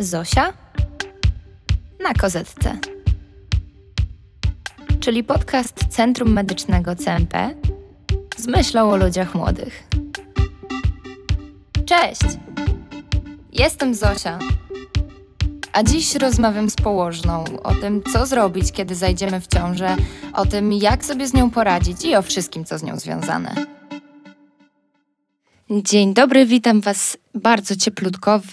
Zosia na kozetce. Czyli podcast Centrum Medycznego CMP z myślą o ludziach młodych. Cześć! Jestem Zosia. A dziś rozmawiam z położną o tym, co zrobić, kiedy zajdziemy w ciążę, o tym, jak sobie z nią poradzić i o wszystkim, co z nią związane. Dzień dobry, witam Was bardzo cieplutko w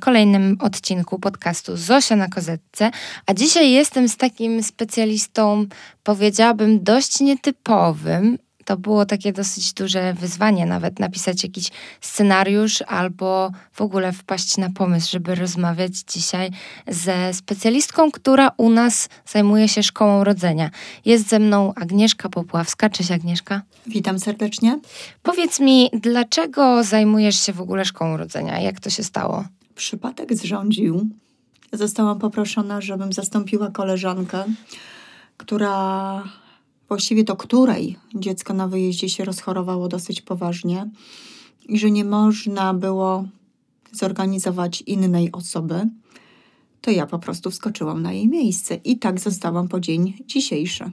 kolejnym odcinku podcastu Zosia na kozetce. A dzisiaj jestem z takim specjalistą, powiedziałabym, dość nietypowym, to było takie dosyć duże wyzwanie, nawet napisać jakiś scenariusz albo w ogóle wpaść na pomysł, żeby rozmawiać dzisiaj ze specjalistką, która u nas zajmuje się szkołą rodzenia. Jest ze mną Agnieszka Popławska. Cześć Agnieszka. Witam serdecznie. Powiedz mi, dlaczego zajmujesz się w ogóle szkołą rodzenia? Jak to się stało? Przypadek zrządził. Zostałam poproszona, żebym zastąpiła koleżankę, która właściwie to której dziecko na wyjeździe się rozchorowało dosyć poważnie i że nie można było zorganizować innej osoby, to ja po prostu wskoczyłam na jej miejsce i tak zostałam po dzień dzisiejszy.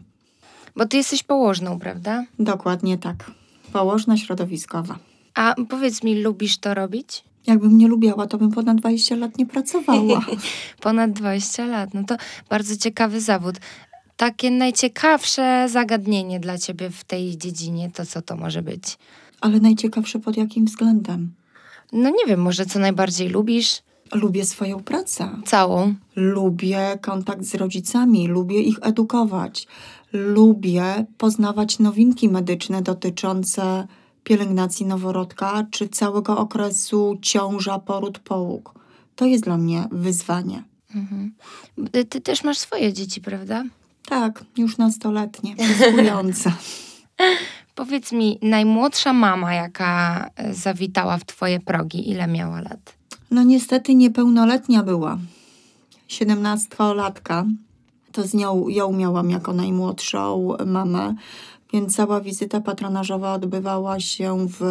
Bo ty jesteś położną, prawda? Dokładnie tak. Położna środowiskowa. A powiedz mi, lubisz to robić? Jakbym nie lubiała, to bym ponad 20 lat nie pracowała. ponad 20 lat. No to bardzo ciekawy zawód takie najciekawsze zagadnienie dla ciebie w tej dziedzinie, to co to może być? Ale najciekawsze pod jakim względem? No nie wiem, może co najbardziej lubisz? Lubię swoją pracę. Całą. Lubię kontakt z rodzicami, lubię ich edukować. Lubię poznawać nowinki medyczne dotyczące pielęgnacji noworodka czy całego okresu ciąża, poród, połóg. To jest dla mnie wyzwanie. Mhm. Ty też masz swoje dzieci, prawda? Tak, już nastoletnie, zyskujące. Powiedz mi, najmłodsza mama, jaka e, zawitała w twoje progi, ile miała lat? No niestety niepełnoletnia była. Siedemnastolatka. To z nią ją miałam jako najmłodszą mamę, więc cała wizyta patronażowa odbywała się w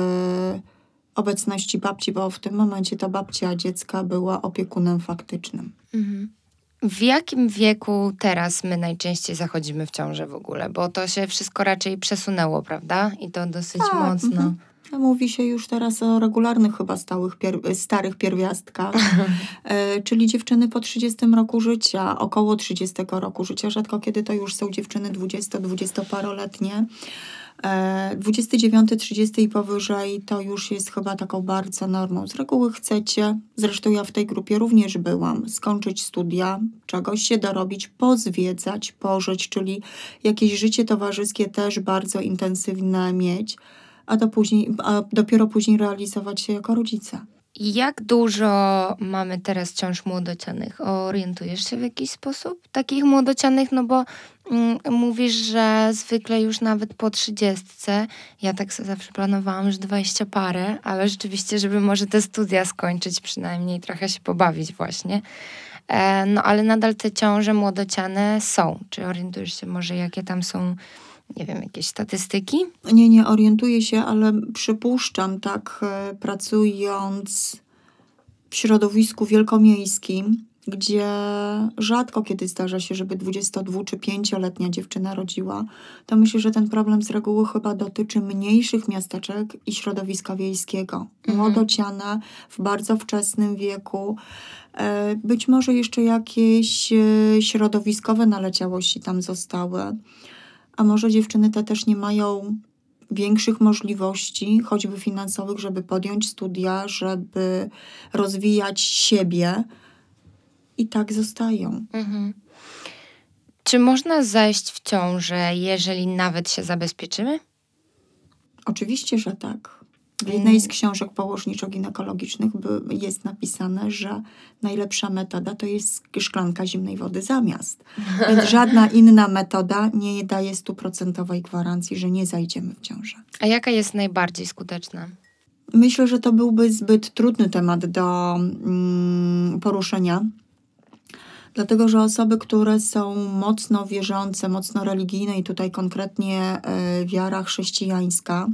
obecności babci, bo w tym momencie to babcia dziecka była opiekunem faktycznym. Mhm. W jakim wieku teraz my najczęściej zachodzimy w ciążę w ogóle? Bo to się wszystko raczej przesunęło, prawda? I to dosyć tak, mocno. Mhm. No, mówi się już teraz o regularnych chyba stałych pier starych pierwiastkach, e, czyli dziewczyny po 30 roku życia, około 30 roku życia, rzadko kiedy to już są dziewczyny 20-20-paroletnie. 29, 30 i powyżej to już jest chyba taką bardzo normą. Z reguły chcecie, zresztą ja w tej grupie również byłam, skończyć studia, czegoś się dorobić, pozwiedzać, pożyć, czyli jakieś życie towarzyskie też bardzo intensywne mieć, a, do później, a dopiero później realizować się jako rodzice. Jak dużo mamy teraz ciąż młodocianych? Orientujesz się w jakiś sposób takich młodocianych? No bo mm, mówisz, że zwykle już nawet po trzydziestce, ja tak sobie zawsze planowałam, że dwadzieścia parę, ale rzeczywiście, żeby może te studia skończyć przynajmniej, trochę się pobawić właśnie. E, no ale nadal te ciąże młodociane są. Czy orientujesz się może, jakie tam są nie wiem, jakieś statystyki? Nie, nie orientuję się, ale przypuszczam, tak e, pracując w środowisku wielkomiejskim, gdzie rzadko kiedy zdarza się, żeby 22 czy 5-letnia dziewczyna rodziła, to myślę, że ten problem z reguły chyba dotyczy mniejszych miasteczek i środowiska wiejskiego. Mhm. Młodociane w bardzo wczesnym wieku, e, być może jeszcze jakieś e, środowiskowe naleciałości tam zostały a może dziewczyny te też nie mają większych możliwości, choćby finansowych, żeby podjąć studia, żeby rozwijać siebie i tak zostają. Mhm. Czy można zajść w ciążę, jeżeli nawet się zabezpieczymy? Oczywiście, że tak. W jednej z książek położniczo-ginekologicznych jest napisane, że najlepsza metoda to jest szklanka zimnej wody zamiast. Więc żadna inna metoda nie daje stuprocentowej gwarancji, że nie zajdziemy w ciążę. A jaka jest najbardziej skuteczna? Myślę, że to byłby zbyt trudny temat do mm, poruszenia. Dlatego, że osoby, które są mocno wierzące, mocno religijne i tutaj konkretnie y, wiara chrześcijańska,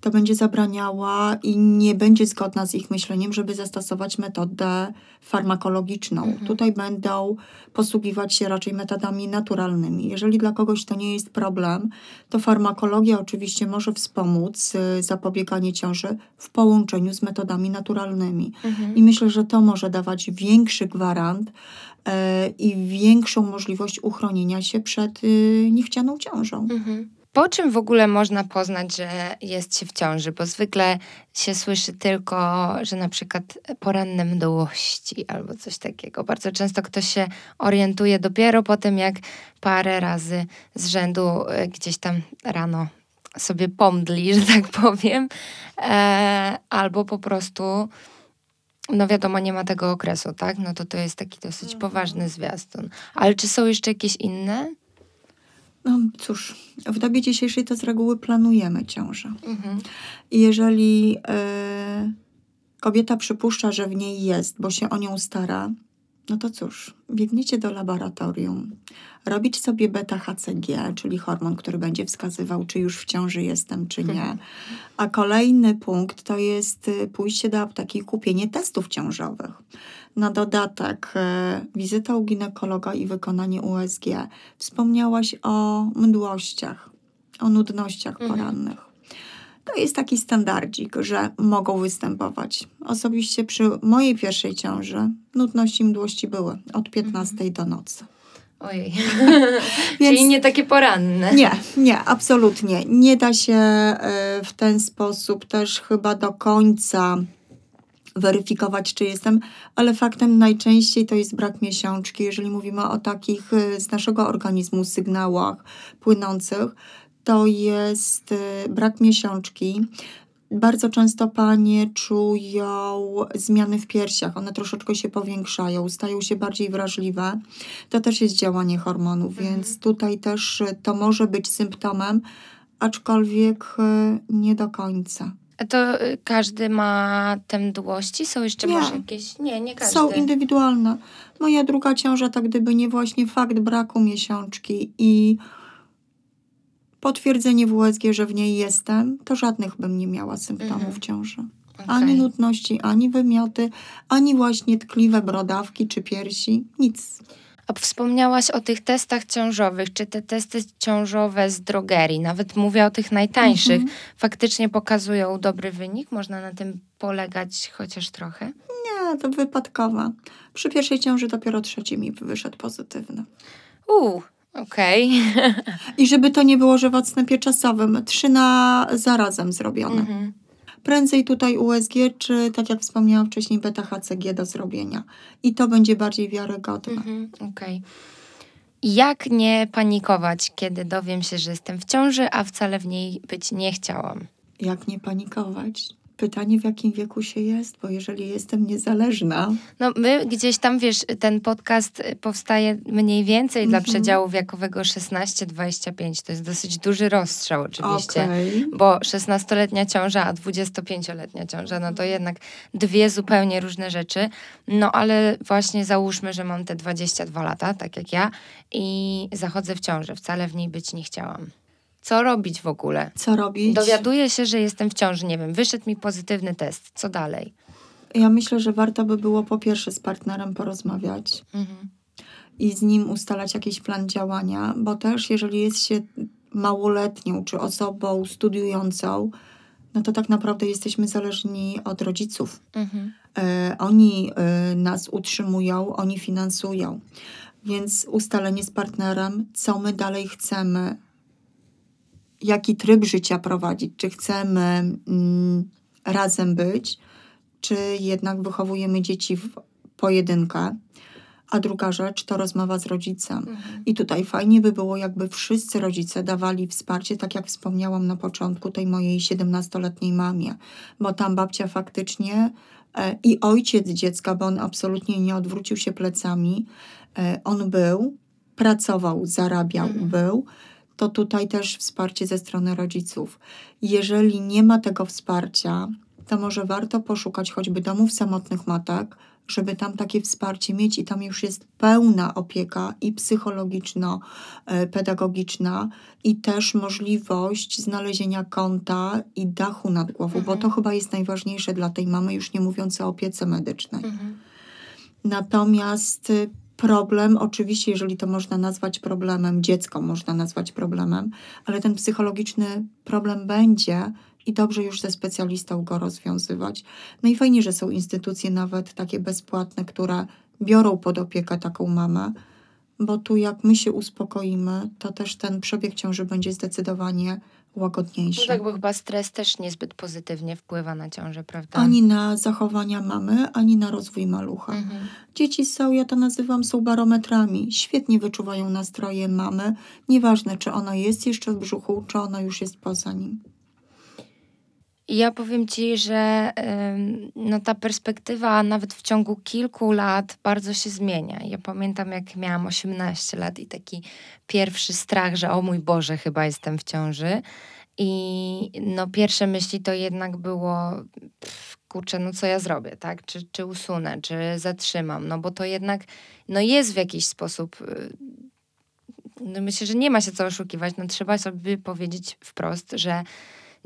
to będzie zabraniała i nie będzie zgodna z ich myśleniem, żeby zastosować metodę farmakologiczną. Mhm. Tutaj będą posługiwać się raczej metodami naturalnymi. Jeżeli dla kogoś to nie jest problem, to farmakologia oczywiście może wspomóc y, zapobieganie ciąży w połączeniu z metodami naturalnymi. Mhm. I myślę, że to może dawać większy gwarant e, i większą możliwość uchronienia się przed y, niechcianą ciążą. Mhm. Po czym w ogóle można poznać, że jest się w ciąży? Bo zwykle się słyszy tylko, że na przykład poranne mdłości albo coś takiego. Bardzo często ktoś się orientuje dopiero po tym, jak parę razy z rzędu e, gdzieś tam rano sobie pomdli, że tak powiem, e, albo po prostu, no wiadomo, nie ma tego okresu, tak? No to to jest taki dosyć poważny zwiastun. Ale czy są jeszcze jakieś inne? No cóż, w dobie dzisiejszej to z reguły planujemy ciążę. Mhm. Jeżeli e, kobieta przypuszcza, że w niej jest, bo się o nią stara, no to cóż, biegniecie do laboratorium, robić sobie beta-HCG, czyli hormon, który będzie wskazywał, czy już w ciąży jestem, czy nie. A kolejny punkt to jest y, pójście do apteki i kupienie testów ciążowych. Na dodatek e, wizyta u ginekologa i wykonanie USG. Wspomniałaś o mdłościach, o nudnościach Mhm. porannych. To jest taki standardzik, że mogą występować. Osobiście przy mojej pierwszej ciąży nudności i mdłości były od 15 do nocy. Ojej. Więc- Czyli nie takie poranne. Nie, nie, absolutnie. Nie da się e, w ten sposób też chyba do końca weryfikować, czy jestem, ale faktem najczęściej to jest brak miesiączki. Jeżeli mówimy o takich e, z naszego organizmu sygnałach płynących, to jest e, brak miesiączki. Bardzo często panie czują zmiany w piersiach, one troszeczkę się powiększają, stają się bardziej wrażliwe. To też jest działanie hormonów, Mhm. więc tutaj też y, to może być symptomem, aczkolwiek nie do końca. A to y, każdy ma te mdłości? Są jeszcze Nie. może jakieś? Nie, nie każdy. Są indywidualne. Moja druga ciąża, tak gdyby nie właśnie fakt braku miesiączki i potwierdzenie w USG, że w niej jestem, to żadnych bym nie miała symptomów Mhm. ciąży. Okej. Ani nudności, ani wymioty, ani właśnie tkliwe brodawki czy piersi. Nic. A wspomniałaś o tych testach ciążowych. Czy te testy ciążowe z drogerii, nawet mówię o tych najtańszych, Mhm. faktycznie pokazują dobry wynik? Można na tym polegać chociaż trochę? Nie, to wypadkowa. Przy pierwszej ciąży dopiero trzeci mi wyszedł pozytywny. Uuu, okej. I żeby to nie było, że w odstępie czasowym, trzy na zarazem zrobione. Mhm. Prędzej tutaj USG, czy tak jak wspomniałam wcześniej, beta-HCG do zrobienia. I to będzie bardziej wiarygodne. Mhm, Okej. Jak nie panikować, kiedy dowiem się, że jestem w ciąży, a wcale w niej być nie chciałam? Jak nie panikować? Pytanie, w jakim wieku się jest, bo jeżeli jestem niezależna, No my gdzieś tam, wiesz, ten podcast powstaje mniej więcej dla Mhm. przedziału wiekowego 16-25. To jest dosyć duży rozstrzał oczywiście. okej. Bo 16-letnia ciąża, a 25-letnia ciąża, no to jednak dwie zupełnie różne rzeczy. No ale właśnie załóżmy, że mam te 22 lata, tak jak ja, i zachodzę w ciążę. Wcale w niej być nie chciałam. Co robić w ogóle? Co robić? Dowiaduję się, że jestem w ciąży, nie wiem, wyszedł mi pozytywny test. Co dalej? Ja myślę, że warto by było po pierwsze z partnerem porozmawiać. Mhm. i z nim ustalać jakiś plan działania, bo też jeżeli jest się małoletnią czy osobą studiującą, no to tak naprawdę jesteśmy zależni od rodziców. Mhm. E, oni e, nas utrzymują, oni finansują. Więc ustalenie z partnerem, co my dalej chcemy, jaki tryb życia prowadzić, czy chcemy mm, razem być, czy jednak wychowujemy dzieci w pojedynkę. A druga rzecz to rozmowa z rodzicem. Mhm. I tutaj fajnie by było, jakby wszyscy rodzice dawali wsparcie, tak jak wspomniałam na początku tej mojej 17-letniej mamie, bo tam babcia faktycznie e, i ojciec dziecka, bo on absolutnie nie odwrócił się plecami, e, on był, pracował, zarabiał, Mhm. był, to tutaj też wsparcie ze strony rodziców. Jeżeli nie ma tego wsparcia, to może warto poszukać choćby domów samotnych matek żeby tam takie wsparcie mieć i tam już jest pełna opieka i psychologiczno-pedagogiczna i też możliwość znalezienia kąta i dachu nad głową, mhm. bo to chyba jest najważniejsze dla tej mamy, już nie mówiąc o opiece medycznej. Mhm. Natomiast y, problem, oczywiście, jeżeli to można nazwać problemem, dziecko można nazwać problemem, ale ten psychologiczny problem będzie i dobrze już ze specjalistą go rozwiązywać. No i fajnie, że są instytucje nawet takie bezpłatne, które biorą pod opiekę taką mamę, bo tu jak my się uspokoimy, to też ten przebieg ciąży będzie zdecydowanie łagodniejszy. No tak, bo chyba stres też niezbyt pozytywnie wpływa na ciążę, prawda? Ani na zachowania mamy, ani na rozwój malucha. Mhm. Dzieci są, ja to nazywam, są barometrami. Świetnie wyczuwają nastroje mamy. Nieważne, czy ona jest jeszcze w brzuchu, czy ona już jest poza nim. Ja powiem ci, że no, ta perspektywa nawet w ciągu kilku lat bardzo się zmienia. Ja pamiętam, jak miałam 18 lat i taki pierwszy strach, że o mój Boże, chyba jestem w ciąży. I no, pierwsze myśli to jednak było, pff, kurczę, no co ja zrobię, tak? Czy, czy usunę, czy zatrzymam? No bo to jednak no, jest w jakiś sposób. Y, no, myślę, że nie ma się co oszukiwać. No, trzeba sobie powiedzieć wprost, że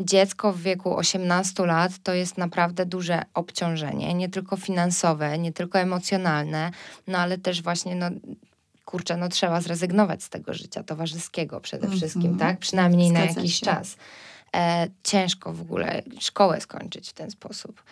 dziecko w wieku 18 lat to jest naprawdę duże obciążenie, nie tylko finansowe, nie tylko emocjonalne, no ale też właśnie no, kurczę, no trzeba zrezygnować z tego życia towarzyskiego przede mm -hmm. wszystkim, tak? Przynajmniej Zgadza na jakiś się. czas. E, ciężko w ogóle szkołę skończyć w ten sposób.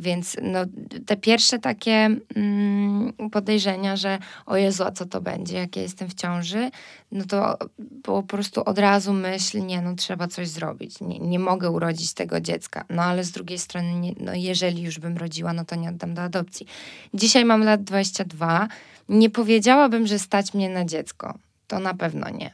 Więc no, te pierwsze takie mm, podejrzenia, że o Jezu, a co to będzie, jak ja jestem w ciąży, no to po prostu od razu myśl, nie, no trzeba coś zrobić. Nie, nie mogę urodzić tego dziecka. No ale z drugiej strony, nie, no jeżeli już bym rodziła, no to nie oddam do adopcji. Dzisiaj mam lat 22. Nie powiedziałabym, że stać mnie na dziecko. To na pewno nie.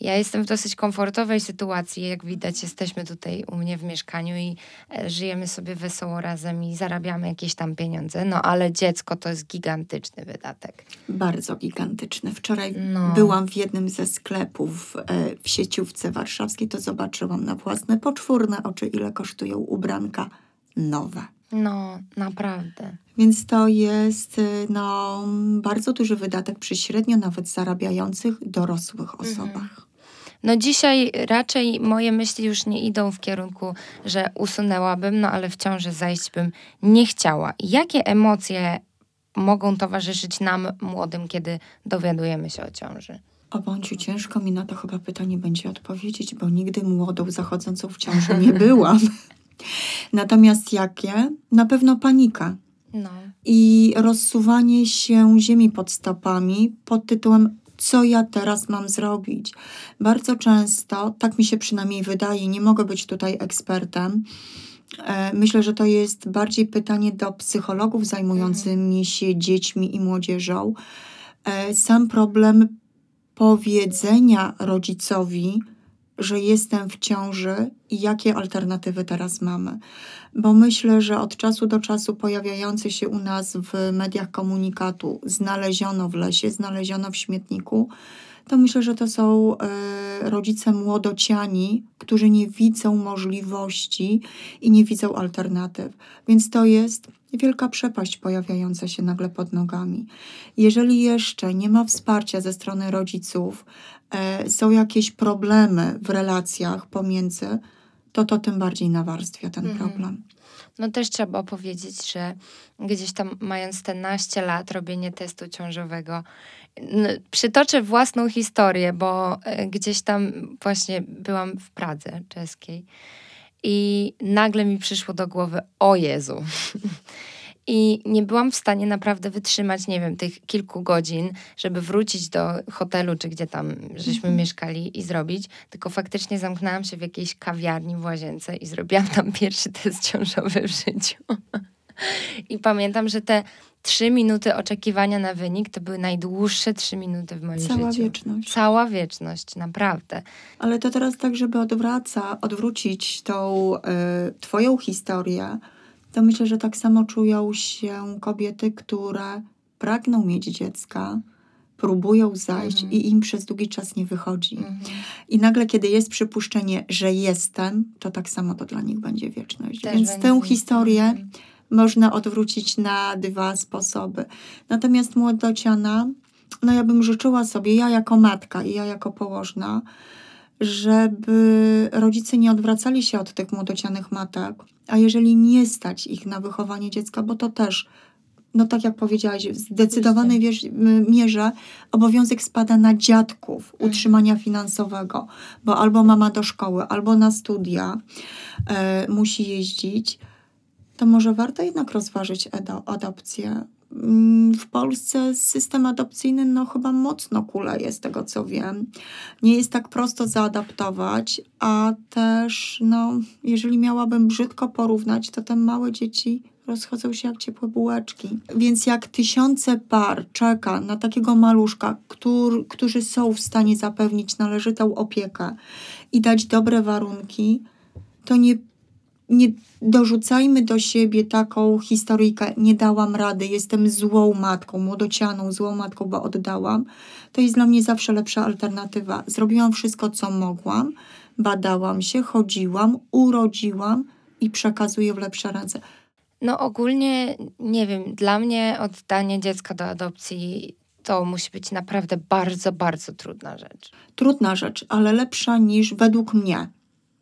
Ja jestem w dosyć komfortowej sytuacji, jak widać, jesteśmy tutaj u mnie w mieszkaniu i e, żyjemy sobie wesoło razem i zarabiamy jakieś tam pieniądze, no ale dziecko to jest gigantyczny wydatek. Bardzo gigantyczny. Wczoraj no. byłam w jednym ze sklepów e, w sieciówce warszawskiej, to zobaczyłam na własne poczwórne oczy, ile kosztują ubranka nowe. No, naprawdę. Więc to jest e, no, bardzo duży wydatek przy średnio nawet zarabiających dorosłych mhm. osobach. Mhm. No dzisiaj raczej moje myśli już nie idą w kierunku, że usunęłabym, no ale w ciąży zajść bym nie chciała. Jakie emocje mogą towarzyszyć nam młodym, kiedy dowiadujemy się o ciąży? O bądź ciężko mi na to chyba pytanie będzie odpowiedzieć, bo nigdy młodą zachodzącą w ciąży nie byłam. Natomiast jakie? Na pewno panika. No. I rozsuwanie się ziemi pod stopami pod tytułem co ja teraz mam zrobić. Bardzo często, tak mi się przynajmniej wydaje, nie mogę być tutaj ekspertem. E, myślę, że to jest bardziej pytanie do psychologów zajmującymi się dziećmi i młodzieżą. E, sam problem powiedzenia rodzicowi, że jestem w ciąży i jakie alternatywy teraz mamy. Bo myślę, że od czasu do czasu pojawiający się u nas w mediach komunikatu znaleziono w lesie, znaleziono w śmietniku, to myślę, że to są y, rodzice młodociani, którzy nie widzą możliwości i nie widzą alternatyw. Więc to jest wielka przepaść pojawiająca się nagle pod nogami. Jeżeli jeszcze nie ma wsparcia ze strony rodziców, y, są jakieś problemy w relacjach pomiędzy, to to tym bardziej nawarstwia ten mhm. problem. No też trzeba powiedzieć, że gdzieś tam mając te naście lat robienie testu ciążowego, no, przytoczę własną historię, bo e, gdzieś tam właśnie byłam w Pradze czeskiej i nagle mi przyszło do głowy, o Jezu, i nie byłam w stanie naprawdę wytrzymać, nie wiem, tych kilku godzin, żeby wrócić do hotelu, czy gdzie tam żeśmy mhm. mieszkali i zrobić, tylko faktycznie zamknęłam się w jakiejś kawiarni w łazience i zrobiłam tam pierwszy test ciążowy w życiu. I pamiętam, że te trzy minuty oczekiwania na wynik to były najdłuższe trzy minuty w moim Cała życiu. Cała wieczność. Cała wieczność, naprawdę. Ale to teraz tak, żeby odwraca, odwrócić tą y, twoją historię, to myślę, że tak samo czują się kobiety, które pragną mieć dziecka, próbują zajść mhm. i im przez długi czas nie wychodzi. Mhm. I nagle, kiedy jest przypuszczenie, że jestem, to tak samo to dla nich będzie wieczność. Też Więc tę historię mhm. można odwrócić na dwa sposoby. Natomiast młodociana, no ja bym życzyła sobie, ja jako matka i ja jako położna, żeby rodzice nie odwracali się od tych młodocianych matek, a jeżeli nie stać ich na wychowanie dziecka, bo to też, no tak jak powiedziałaś, w zdecydowanej mierze obowiązek spada na dziadków Mhm. utrzymania finansowego, bo albo mama do szkoły, albo na studia e, musi jeździć, to może warto jednak rozważyć adopcję. Mm, W Polsce system adopcyjny no chyba mocno kuleje z tego co wiem. Nie jest tak prosto zaadaptować, a też no jeżeli miałabym brzydko porównać, to te małe dzieci rozchodzą się jak ciepłe bułeczki. Więc jak tysiące par czeka na takiego maluszka, któr, którzy są w stanie zapewnić należytą opiekę i dać dobre warunki, to nie nie dorzucajmy do siebie taką historyjkę, nie dałam rady, jestem złą matką, młodocianą, złą matką, bo oddałam. To jest dla mnie zawsze lepsza alternatywa. Zrobiłam wszystko, co mogłam, badałam się, chodziłam, urodziłam i przekazuję w lepsze ręce. No ogólnie, nie wiem, dla mnie oddanie dziecka do adopcji to musi być naprawdę bardzo, bardzo trudna rzecz. Trudna rzecz, ale lepsza niż według mnie.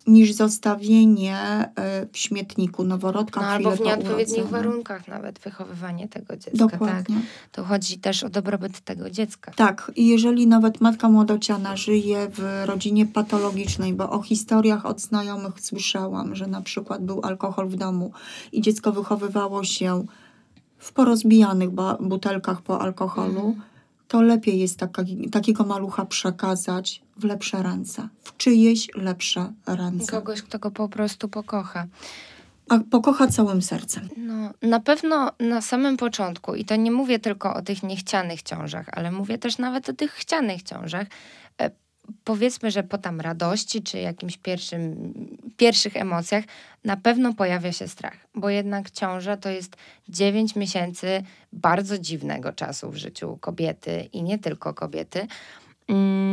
Niż zostawienie e, w śmietniku noworodka No, albo w po nieodpowiednich urodzeniu. warunkach nawet wychowywanie tego dziecka, tak? Dokładnie. To chodzi też o dobrobyt tego dziecka. Tak, i jeżeli nawet matka młodociana żyje w rodzinie patologicznej, bo o historiach od znajomych słyszałam, że na przykład był alkohol w domu i dziecko wychowywało się w porozbijanych butelkach po alkoholu, Mhm. To lepiej jest taka, takiego malucha przekazać w lepsze ręce, w czyjeś lepsze ręce. Kogoś, kto go po prostu pokocha. A pokocha całym sercem. No, na pewno na samym początku, i to nie mówię tylko o tych niechcianych ciążach, ale mówię też nawet o tych chcianych ciążach. Powiedzmy, że po tam radości czy jakimś pierwszym, pierwszych emocjach na pewno pojawia się strach, bo jednak ciąża to jest 9 miesięcy bardzo dziwnego czasu w życiu kobiety i nie tylko kobiety. Mm,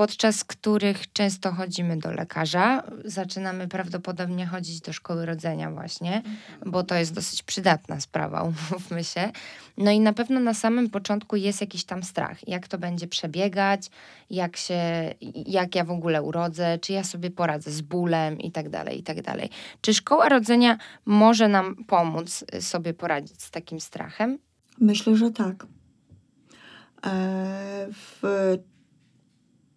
Podczas których często chodzimy do lekarza, zaczynamy prawdopodobnie chodzić do szkoły rodzenia, właśnie, bo to jest dosyć przydatna sprawa, umówmy się. No i na pewno na samym początku jest jakiś tam strach, jak to będzie przebiegać, jak się, jak ja w ogóle urodzę, czy ja sobie poradzę z bólem i tak dalej, i tak dalej. Czy szkoła rodzenia może nam pomóc y, sobie poradzić z takim strachem? Myślę, że tak. E, w,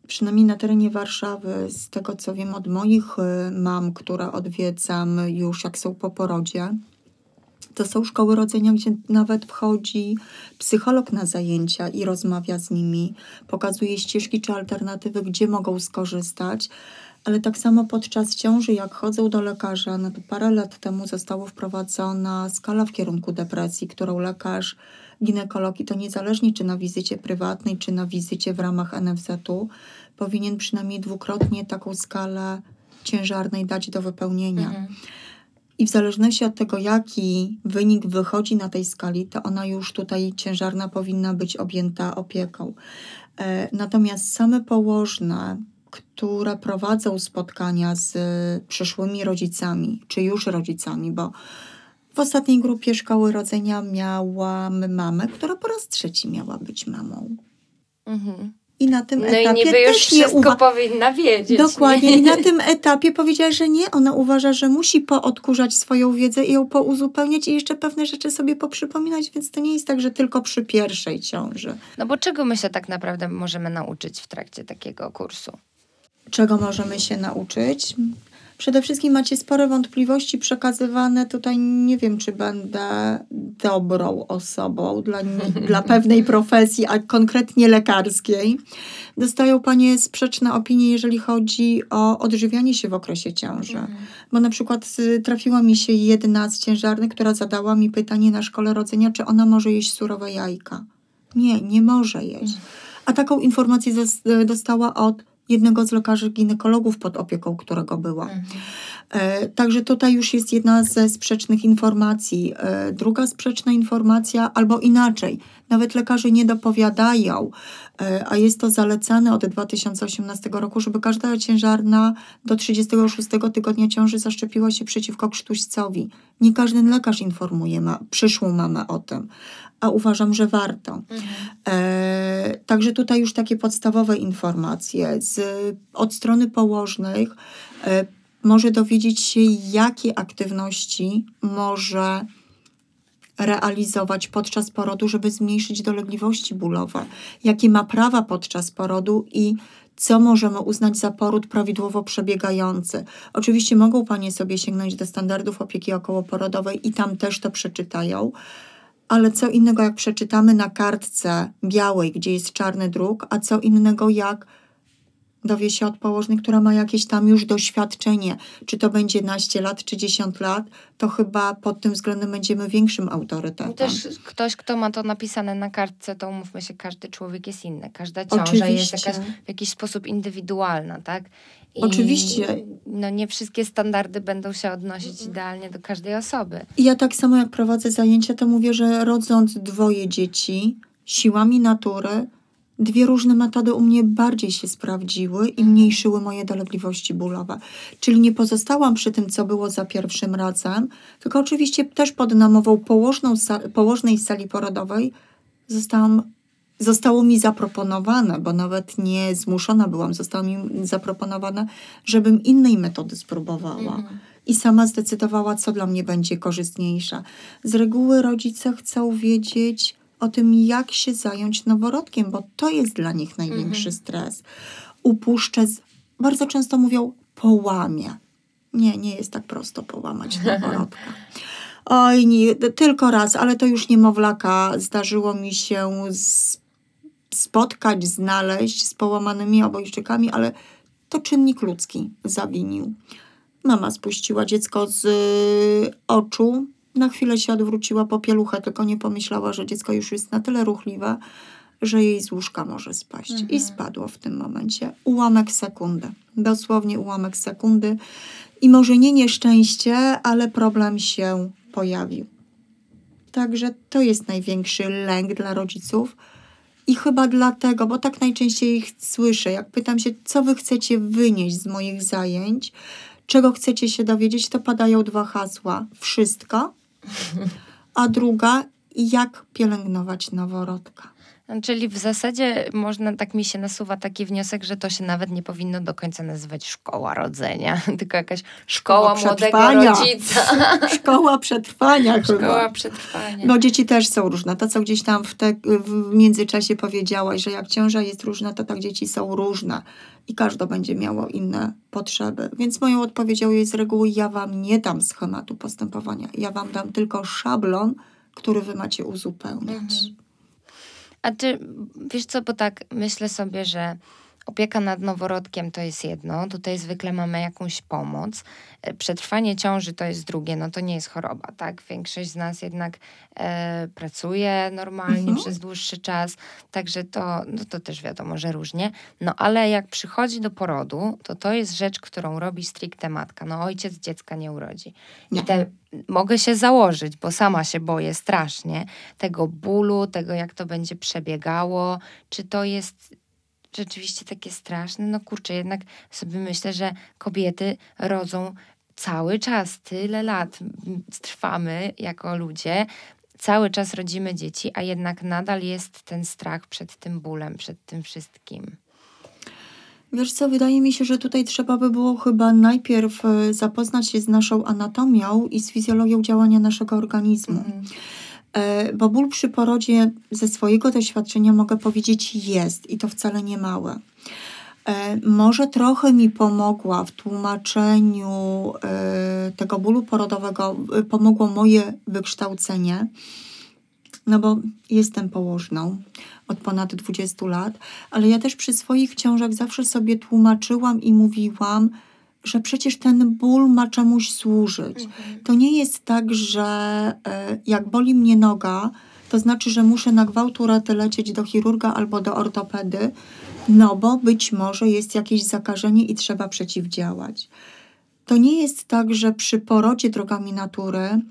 przynajmniej na terenie Warszawy, z tego co wiem od moich e, mam, które odwiedzam już jak są po porodzie, to są szkoły rodzenia, gdzie nawet wchodzi psycholog na zajęcia i rozmawia z nimi, pokazuje ścieżki czy alternatywy, gdzie mogą skorzystać. Ale tak samo podczas ciąży, jak chodzą do lekarza, no to parę lat temu została wprowadzona skala w kierunku depresji, którą lekarz ginekolog, i to niezależnie czy na wizycie prywatnej, czy na wizycie w ramach NFZ-u, powinien przynajmniej dwukrotnie taką skalę ciężarnej dać do wypełnienia. Mhm. I w zależności od tego, jaki wynik wychodzi na tej skali, to ona już tutaj ciężarna powinna być objęta opieką. E, Natomiast same położne, które prowadzą spotkania z przyszłymi rodzicami, czy już rodzicami, bo w ostatniej grupie szkoły rodzenia miałam mamę, która po raz trzeci miała być mamą. Mhm. I na tym No i etapie niby już też nie wszystko uwa- powinna wiedzieć. Dokładnie. nie? I na tym etapie powiedziała, że nie. Ona uważa, że musi poodkurzać swoją wiedzę i ją pouzupełniać i jeszcze pewne rzeczy sobie poprzypominać, więc to nie jest tak, że tylko przy pierwszej ciąży. No bo czego my się tak naprawdę możemy nauczyć w trakcie takiego kursu? Czego możemy się nauczyć? Przede wszystkim macie spore wątpliwości przekazywane. Tutaj nie wiem, czy będę dobrą osobą dla, dla pewnej profesji, a konkretnie lekarskiej. Dostają panie sprzeczne opinie, jeżeli chodzi o odżywianie się w okresie ciąży. Bo na przykład y, trafiła mi się jedna z ciężarnych, która zadała mi pytanie na szkole rodzenia, czy ona może jeść surowe jajka. Nie, nie może jeść. A taką informację dostała od jednego z lekarzy ginekologów pod opieką, którego była. Mhm. E, Także tutaj już jest jedna ze sprzecznych informacji. E, Druga sprzeczna informacja, albo inaczej, nawet lekarze nie dopowiadają E, a jest to zalecane od 2018 roku, żeby każda ciężarna do 36 tygodnia ciąży zaszczepiła się przeciwko krztuścowi. Nie każdy lekarz informuje ma, przyszłą mamę o tym, a uważam, że warto. Mhm. E, także tutaj już takie podstawowe informacje. Z, od strony położnych e, może dowiedzieć się, jakie aktywności może realizować podczas porodu, żeby zmniejszyć dolegliwości bólowe, jakie ma prawa podczas porodu i co możemy uznać za poród prawidłowo przebiegający. Oczywiście mogą Panie sobie sięgnąć do standardów opieki okołoporodowej i tam też to przeczytają, ale co innego jak przeczytamy na kartce białej, gdzie jest czarny druk, a co innego jak dowie się od położnej, która ma jakieś tam już doświadczenie, czy to będzie naście lat, czy 10 lat, to chyba pod tym względem będziemy większym autorytetem. Też ktoś, kto ma to napisane na kartce, to umówmy się, każdy człowiek jest inny. Każda ciąża Oczywiście. jest jakaś, w jakiś sposób indywidualna, tak? I Oczywiście. No nie wszystkie standardy będą się odnosić idealnie do każdej osoby. Ja tak samo jak prowadzę zajęcia, to mówię, że rodząc dwoje dzieci siłami natury, Dwie różne metody u mnie bardziej się sprawdziły i mniejszyły moje dolegliwości bólowe. Czyli nie pozostałam przy tym, co było za pierwszym razem, tylko oczywiście też pod namową położną, położnej sali porodowej zostałam, zostało mi zaproponowane, bo nawet nie zmuszona byłam, zostało mi zaproponowane, żebym innej metody spróbowała. Mhm. I sama zdecydowała, co dla mnie będzie korzystniejsze. Z reguły rodzice chcą wiedzieć, o tym, jak się zająć noworodkiem, bo to jest dla nich największy mhm. stres. Upuszczę, z, bardzo często mówią, połamie. Nie, nie jest tak prosto połamać noworodka. Oj, nie, tylko raz, ale to już niemowlaka. Zdarzyło mi się z, spotkać, znaleźć z połamanymi obojczykami, ale to czynnik ludzki zawinił. Mama spuściła dziecko z oczu, na chwilę się odwróciła po pieluchę, tylko nie pomyślała, że dziecko już jest na tyle ruchliwe, że jej z łóżka może spaść. Mhm. I spadło w tym momencie. Ułamek sekundy. Dosłownie ułamek sekundy. I może nie nieszczęście, ale problem się pojawił. Także to jest największy lęk dla rodziców. I chyba dlatego, bo tak najczęściej ich słyszę, jak pytam się, co wy chcecie wynieść z moich zajęć, czego chcecie się dowiedzieć, to padają dwa hasła. Wszystko a druga jak pielęgnować noworodka. Czyli w zasadzie można, tak mi się nasuwa taki wniosek, że to się nawet nie powinno do końca nazywać szkoła rodzenia, tylko jakaś szkoła, szkoła młodego rodzica. Szkoła przetrwania Szkoła chyba. przetrwania. No dzieci też są różne. To, co gdzieś tam w, te, w międzyczasie powiedziałaś, że jak ciąża jest różna, to tak dzieci są różne i każde będzie miało inne potrzeby. Więc moją odpowiedzią jest z reguły ja wam nie dam schematu postępowania. Ja wam dam tylko szablon, który wy macie uzupełniać. Mhm. A ty, wiesz co, bo tak myślę sobie, że Opieka nad noworodkiem to jest jedno, tutaj zwykle mamy jakąś pomoc. E, przetrwanie ciąży to jest drugie, no to nie jest choroba, tak? Większość z nas jednak e, pracuje normalnie mhm. przez dłuższy czas, także to, no to też wiadomo, że różnie. No ale jak przychodzi do porodu, to to jest rzecz, którą robi stricte matka. No ojciec dziecka nie urodzi. I te, mogę się założyć, bo sama się boję strasznie tego bólu, tego jak to będzie przebiegało, czy to jest rzeczywiście takie straszne. No kurczę, jednak sobie myślę, że kobiety rodzą cały czas, tyle lat trwamy jako ludzie, cały czas rodzimy dzieci, a jednak nadal jest ten strach przed tym bólem, przed tym wszystkim. Wiesz co, wydaje mi się, że tutaj trzeba by było chyba najpierw e, zapoznać się z naszą anatomią i z fizjologią działania naszego organizmu. Mm. E, bo ból przy porodzie ze swojego doświadczenia mogę powiedzieć jest i to wcale nie małe. E, może trochę mi pomogła w tłumaczeniu e, tego bólu porodowego, pomogło moje wykształcenie, no bo jestem położną od ponad 20 lat, ale ja też przy swoich ciążach zawsze sobie tłumaczyłam i mówiłam, że przecież ten ból ma czemuś służyć. Mhm. To nie jest tak, że e, jak boli mnie noga, to znaczy, że muszę na gwałt uraty lecieć do chirurga albo do ortopedy, no bo być może jest jakieś zakażenie i trzeba przeciwdziałać. To nie jest tak, że przy porodzie drogami natury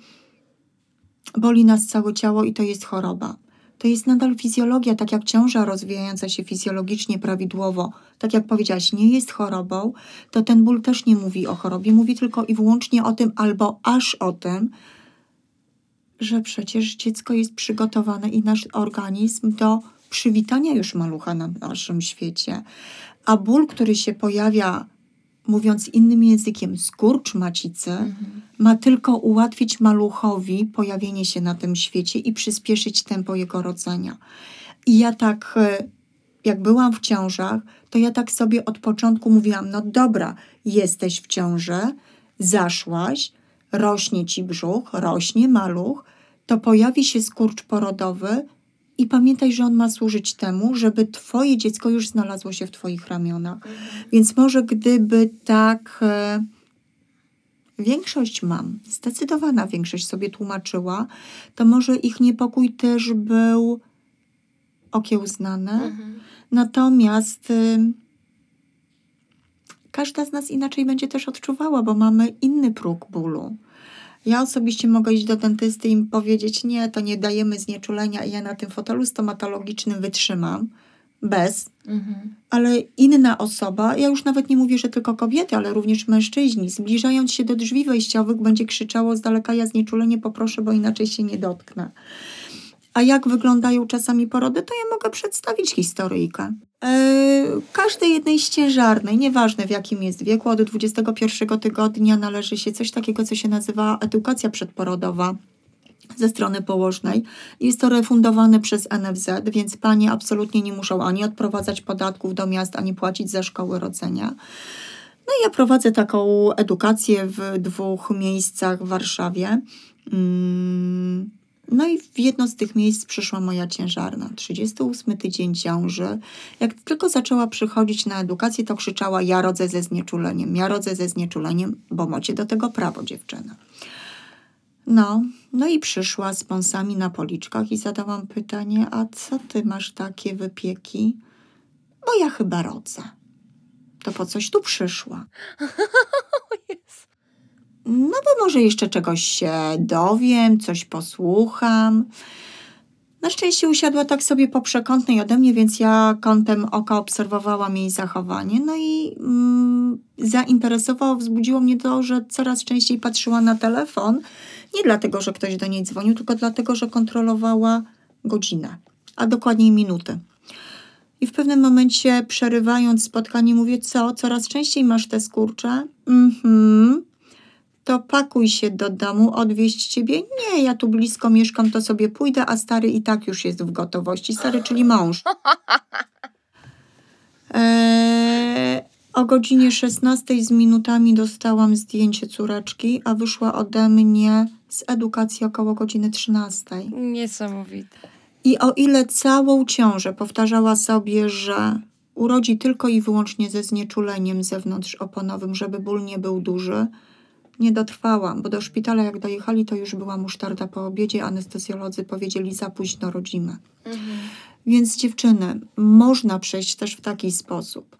boli nas całe ciało i to jest choroba. To jest nadal fizjologia, tak jak ciąża rozwijająca się fizjologicznie prawidłowo, tak jak powiedziałaś, nie jest chorobą, to ten ból też nie mówi o chorobie, mówi tylko i wyłącznie o tym, albo aż o tym, że przecież dziecko jest przygotowane i nasz organizm do przywitania już malucha na naszym świecie. A ból, który się pojawia, mówiąc innym językiem, skurcz macicy, mhm. ma tylko ułatwić maluchowi pojawienie się na tym świecie i przyspieszyć tempo jego rodzenia. I ja tak, e, jak byłam w ciążach, to ja tak sobie od początku mówiłam: No dobra, jesteś w ciąży, zaszłaś, rośnie ci brzuch, rośnie maluch, to pojawi się skurcz porodowy i pamiętaj, że on ma służyć temu, żeby twoje dziecko już znalazło się w twoich ramionach. Mhm. Więc może gdyby tak e, większość mam, zdecydowana większość sobie tłumaczyła, to może ich niepokój też był okiełznany. Mhm. Natomiast e, każda z nas inaczej będzie też odczuwała, bo mamy inny próg bólu. Ja osobiście mogę iść do dentysty i powiedzieć, nie, to nie dajemy znieczulenia i ja na tym fotelu stomatologicznym wytrzymam bez, mhm. ale inna osoba, ja już nawet nie mówię, że tylko kobiety, ale również mężczyźni, zbliżając się do drzwi wejściowych, będzie krzyczało z daleka, ja znieczulenie poproszę, bo inaczej się nie dotknę. A jak wyglądają czasami porody, to ja mogę przedstawić historyjkę. E, każdej jednej ścieżarnej, nieważne w jakim jest wieku, od 21 tygodnia należy się coś takiego, co się nazywa edukacja przedporodowa ze strony położnej. Jest to refundowane przez NFZ, więc panie absolutnie nie muszą ani odprowadzać podatków do miast, ani płacić za szkoły rodzenia. No i ja prowadzę taką edukację w dwóch miejscach w Warszawie. Hmm no i w jedno z tych miejsc przyszła moja ciężarna. 38 tydzień ciąży. Jak tylko zaczęła przychodzić na edukację, to krzyczała: Ja rodzę ze znieczuleniem, ja rodzę ze znieczuleniem, bo macie do tego prawo, dziewczyna. No, no i przyszła z pąsami na policzkach i zadałam pytanie: A co ty masz takie wypieki? Bo ja chyba rodzę. To po coś tu przyszła. No bo może jeszcze czegoś się dowiem, coś posłucham. Na szczęście usiadła tak sobie po przekątnej ode mnie, więc ja kątem oka obserwowałam jej zachowanie. No i mm, zainteresowało, wzbudziło mnie to, że coraz częściej patrzyła na telefon. Nie dlatego, że ktoś do niej dzwonił, tylko dlatego, że kontrolowała godzinę, a dokładniej minuty. I w pewnym momencie, przerywając spotkanie, mówię: Co, coraz częściej masz te skurcze? Mhm to pakuj się do domu, odwieźć ciebie. Nie, ja tu blisko mieszkam, to sobie pójdę, a stary i tak już jest w gotowości. Stary, czyli mąż. Eee, o godzinie 16 z minutami dostałam zdjęcie córeczki, a wyszła ode mnie z edukacji około godziny 13. Niesamowite. I o ile całą ciążę powtarzała sobie, że urodzi tylko i wyłącznie ze znieczuleniem zewnątrz oponowym, żeby ból nie był duży, nie dotrwałam, bo do szpitala jak dojechali, to już była musztarda po obiedzie. Anestezjolodzy powiedzieli za późno rodzimy. Mhm. Więc dziewczyny, można przejść też w taki sposób.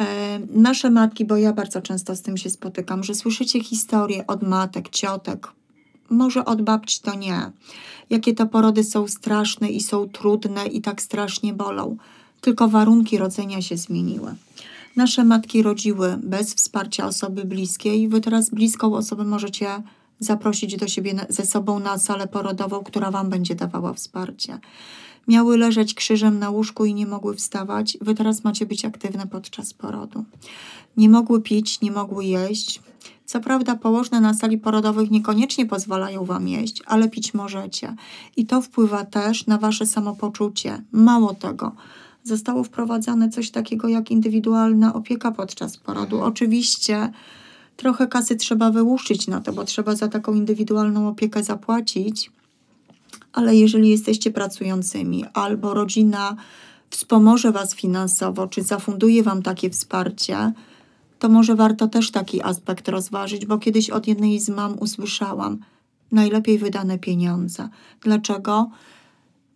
E, nasze matki, bo ja bardzo często z tym się spotykam, że słyszycie historie od matek, ciotek, może od babci to nie. Jakie to porody są straszne i są trudne i tak strasznie bolą. Tylko warunki rodzenia się zmieniły. Nasze matki rodziły bez wsparcia osoby bliskiej. Wy teraz bliską osobę możecie zaprosić do siebie ze sobą na salę porodową, która Wam będzie dawała wsparcie. Miały leżeć krzyżem na łóżku i nie mogły wstawać. Wy teraz macie być aktywne podczas porodu. Nie mogły pić, nie mogły jeść. Co prawda, położne na sali porodowych niekoniecznie pozwalają Wam jeść, ale pić możecie. I to wpływa też na Wasze samopoczucie. Mało tego zostało wprowadzane coś takiego jak indywidualna opieka podczas porodu. Mhm. Oczywiście trochę kasy trzeba wyłuszczyć na to, bo trzeba za taką indywidualną opiekę zapłacić, ale jeżeli jesteście pracującymi albo rodzina wspomoże Was finansowo, czy zafunduje Wam takie wsparcie, to może warto też taki aspekt rozważyć, bo kiedyś od jednej z mam usłyszałam, najlepiej wydane pieniądze. Dlaczego?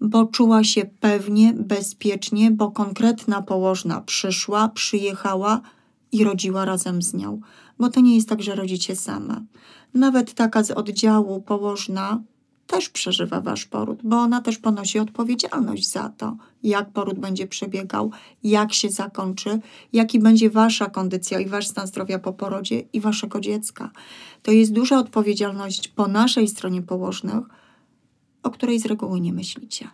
Bo czuła się pewnie, bezpiecznie, bo konkretna położna przyszła, przyjechała i rodziła razem z nią. Bo to nie jest tak, że rodzicie same. Nawet taka z oddziału położna też przeżywa wasz poród, bo ona też ponosi odpowiedzialność za to, jak poród będzie przebiegał, jak się zakończy, jaki będzie wasza kondycja i wasz stan zdrowia po porodzie i waszego dziecka. To jest duża odpowiedzialność po naszej stronie położnych, o której z reguły nie myślicie.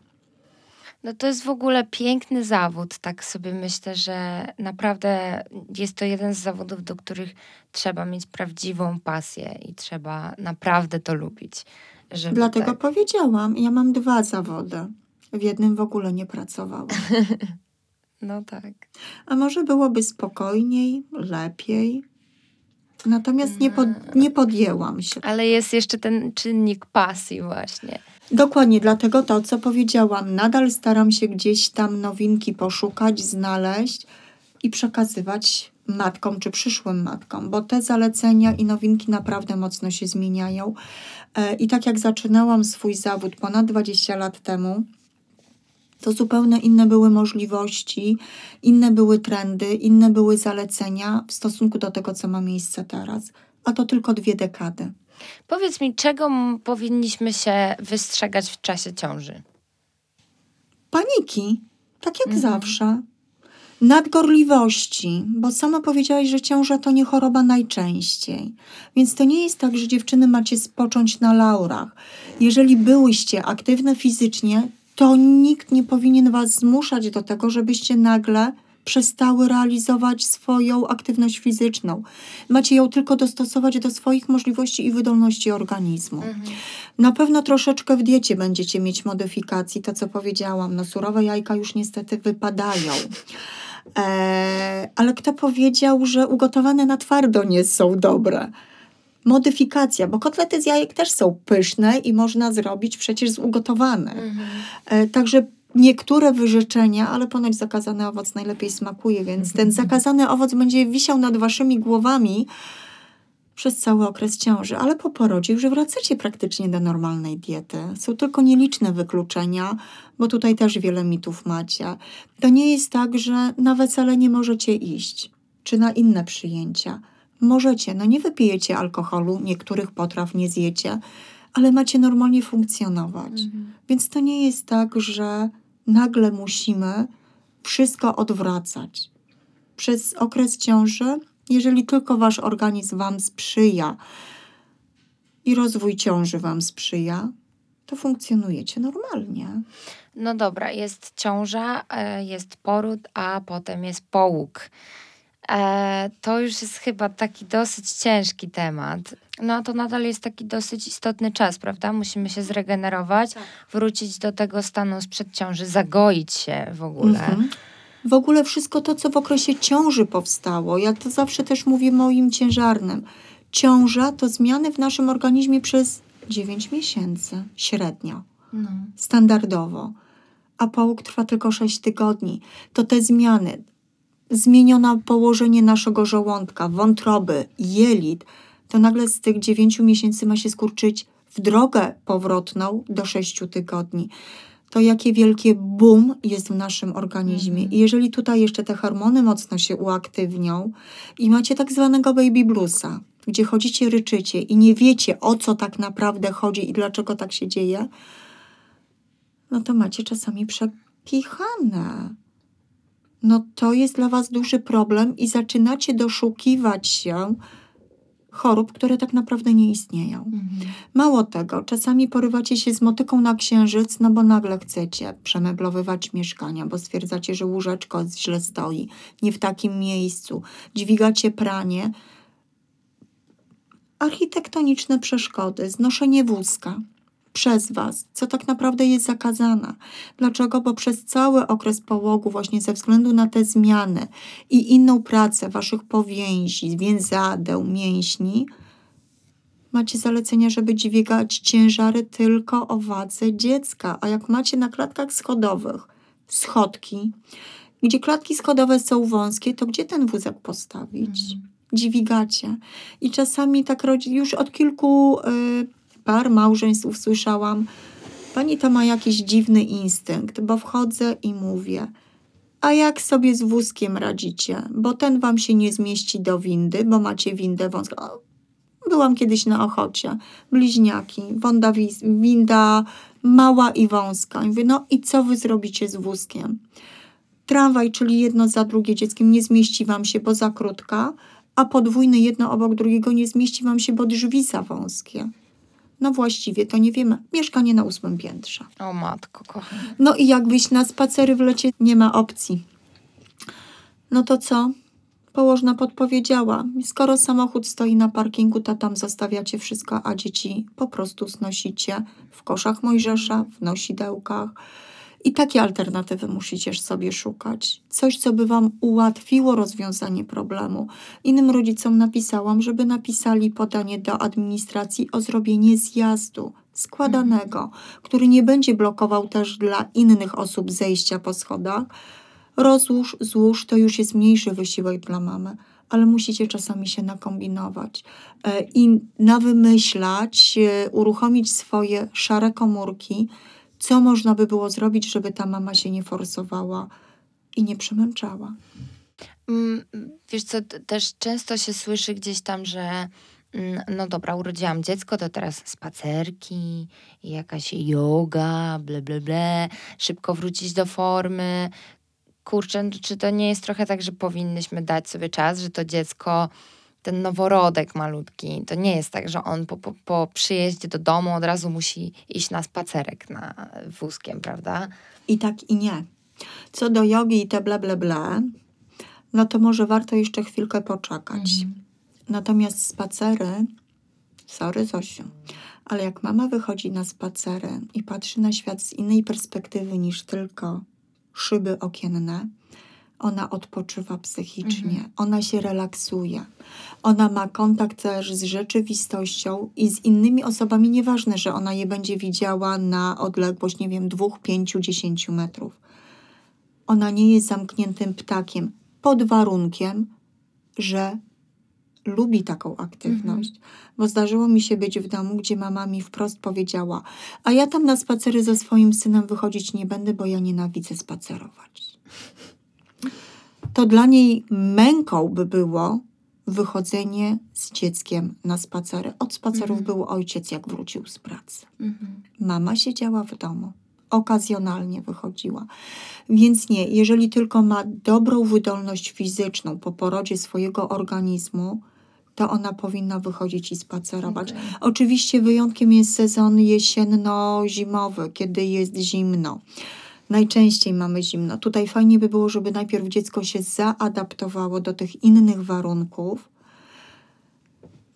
No to jest w ogóle piękny zawód, tak sobie myślę, że naprawdę jest to jeden z zawodów, do których trzeba mieć prawdziwą pasję i trzeba naprawdę to lubić. Dlatego tak... powiedziałam, ja mam dwa zawody. W jednym w ogóle nie pracowałam. No tak. A może byłoby spokojniej, lepiej? Natomiast nie, pod, nie podjęłam się. Ale jest jeszcze ten czynnik pasji właśnie. Dokładnie, dlatego to, co powiedziałam, nadal staram się gdzieś tam nowinki poszukać, znaleźć i przekazywać matkom czy przyszłym matkom, bo te zalecenia i nowinki naprawdę mocno się zmieniają. E, I tak jak zaczynałam swój zawód ponad 20 lat temu, to zupełnie inne były możliwości, inne były trendy, inne były zalecenia w stosunku do tego, co ma miejsce teraz. A to tylko dwie dekady. Powiedz mi, czego powinniśmy się wystrzegać w czasie ciąży? Paniki, tak jak mhm. zawsze. Nadgorliwości, bo sama powiedziałaś, że ciąża to nie choroba najczęściej. Więc to nie jest tak, że dziewczyny macie spocząć na laurach. Jeżeli byłyście aktywne fizycznie, to nikt nie powinien was zmuszać do tego, żebyście nagle przestały realizować swoją aktywność fizyczną. Macie ją tylko dostosować do swoich możliwości i wydolności organizmu. Mhm. Na pewno troszeczkę w diecie będziecie mieć modyfikacji, to co powiedziałam. No surowe jajka już niestety wypadają. Eee, ale kto powiedział, że ugotowane na twardo nie są dobre? modyfikacja, bo kotlety z jajek też są pyszne i można zrobić przecież z ugotowane. Mhm. E, także niektóre wyrzeczenia, ale ponoć zakazany owoc najlepiej smakuje, więc ten zakazany owoc będzie wisiał nad waszymi głowami przez cały okres ciąży, ale po porodzie już wracacie praktycznie do normalnej diety. Są tylko nieliczne wykluczenia, bo tutaj też wiele mitów macie. To nie jest tak, że na wesele nie możecie iść, czy na inne przyjęcia. Możecie, no nie wypijecie alkoholu, niektórych potraw nie zjecie, ale macie normalnie funkcjonować. Mhm. Więc to nie jest tak, że nagle musimy wszystko odwracać. Przez okres ciąży, jeżeli tylko wasz organizm wam sprzyja i rozwój ciąży wam sprzyja, to funkcjonujecie normalnie. No dobra, jest ciąża, e, jest poród, a potem jest połóg. E, to już jest chyba taki dosyć ciężki temat. No to nadal jest taki dosyć istotny czas, prawda? Musimy się zregenerować, tak. wrócić do tego stanu sprzed ciąży, zagoić się w ogóle. Mhm. W ogóle wszystko to, co w okresie ciąży powstało. Ja to zawsze też mówię moim ciężarnym. Ciąża to zmiany w naszym organizmie przez 9 miesięcy średnio. No. Standardowo. A połóg trwa tylko 6 tygodni. To te zmiany, zmienione położenie naszego żołądka, wątroby, jelit, to nagle z tych dziewięciu miesięcy ma się skurczyć w drogę powrotną do sześciu tygodni. To jakie wielkie boom jest w naszym organizmie. Mhm. I jeżeli tutaj jeszcze te hormony mocno się uaktywnią i macie tak zwanego baby bluesa, gdzie chodzicie, ryczycie i nie wiecie o co tak naprawdę chodzi i dlaczego tak się dzieje, no to macie czasami przekichane no to jest dla Was duży problem i zaczynacie doszukiwać się chorób, które tak naprawdę nie istnieją. Mhm. Mało tego, czasami porywacie się z motyką na księżyc, no bo nagle chcecie przemeblowywać mieszkania, bo stwierdzacie, że łóżeczko źle stoi, nie w takim miejscu, dźwigacie pranie. Architektoniczne przeszkody, znoszenie wózka przez Was, co tak naprawdę jest zakazane. Dlaczego? Bo przez cały okres połogu, właśnie ze względu na te zmiany i inną pracę Waszych powięzi, więzadeł, mięśni, macie zalecenia, żeby dźwigać ciężary tylko o wadze dziecka. A jak macie na klatkach schodowych schodki, gdzie klatki schodowe są wąskie, to gdzie ten wózek postawić? Mhm. Dźwigacie. I czasami tak rodzi, już od kilku y, par małżeństw usłyszałam, pani to ma jakiś dziwny instynkt, bo wchodzę i mówię, a jak sobie z wózkiem radzicie? Bo ten wam się nie zmieści do windy, bo macie windę wąską. byłam kiedyś na Ochocie, bliźniaki, wonda, winda mała i wąska. I mówię, no i co wy zrobicie z wózkiem? Tramwaj, czyli jedno za drugie dzieckiem, nie zmieści wam się, bo za krótka, a podwójny jedno obok drugiego nie zmieści wam się, bo drzwi za wąskie. No właściwie to nie wiemy. Mieszkanie na ósmym piętrze. O matko, kochana. No i jak wyjść na spacery w lecie, nie ma opcji. No to co? Położna podpowiedziała. Skoro samochód stoi na parkingu, to tam zostawiacie wszystko, a dzieci po prostu znosicie w koszach Mojżesza, w nosidełkach. I takie alternatywy musicie sobie szukać. Coś, co by Wam ułatwiło rozwiązanie problemu. Innym rodzicom napisałam, żeby napisali podanie do administracji o zrobienie zjazdu składanego, który nie będzie blokował też dla innych osób zejścia po schodach. Rozłóż, złóż, to już jest mniejszy wysiłek dla mamy ale musicie czasami się nakombinować e, i nawymyślać, e, uruchomić swoje szare komórki, co można by było zrobić, żeby ta mama się nie forsowała i nie przemęczała. Mm, wiesz co, też często się słyszy gdzieś tam, że mm, no dobra, urodziłam dziecko, to teraz spacerki, jakaś yoga, ble, ble, ble, szybko wrócić do formy. Kurczę, czy to nie jest trochę tak, że powinnyśmy dać sobie czas, że to dziecko ten noworodek malutki, to nie jest tak, że on po, po, po przyjeździe do domu od razu musi iść na spacerek na wózkiem, prawda? I tak i nie. Co do jogi i te ble, ble, ble, no to może warto jeszcze chwilkę poczekać. Mhm. Natomiast spacery, sorry Zosiu, ale jak mama wychodzi na spacery i patrzy na świat z innej perspektywy niż tylko szyby okienne, ona odpoczywa psychicznie, mhm. ona się relaksuje, ona ma kontakt też z rzeczywistością i z innymi osobami. Nieważne, że ona je będzie widziała na odległość, nie wiem, dwóch, pięciu, dziesięciu metrów. Ona nie jest zamkniętym ptakiem, pod warunkiem, że lubi taką aktywność. Mhm. Bo zdarzyło mi się być w domu, gdzie mama mi wprost powiedziała: A ja tam na spacery ze swoim synem wychodzić nie będę, bo ja nienawidzę spacerować to dla niej męką by było wychodzenie z dzieckiem na spacery. Od spacerów mhm. był ojciec, jak wrócił z pracy. Mhm. Mama siedziała w domu. Okazjonalnie wychodziła. Więc nie, jeżeli tylko ma dobrą wydolność fizyczną po porodzie swojego organizmu, to ona powinna wychodzić i spacerować. Okay. Oczywiście wyjątkiem jest sezon jesienno-zimowy, kiedy jest zimno najczęściej mamy zimno. Tutaj fajnie by było, żeby najpierw dziecko się zaadaptowało do tych innych warunków.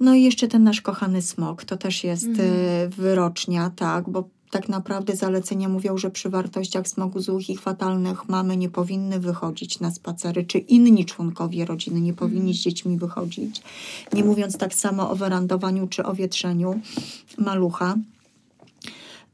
No i jeszcze ten nasz kochany smok, to też jest mhm. Y, wyrocznia, tak, bo tak naprawdę zalecenia mówią, że przy wartościach smogu złych i fatalnych mamy nie powinny wychodzić na spacery, czy inni członkowie rodziny nie powinni mhm. z dziećmi wychodzić. Nie mówiąc tak samo o werandowaniu czy o wietrzeniu malucha.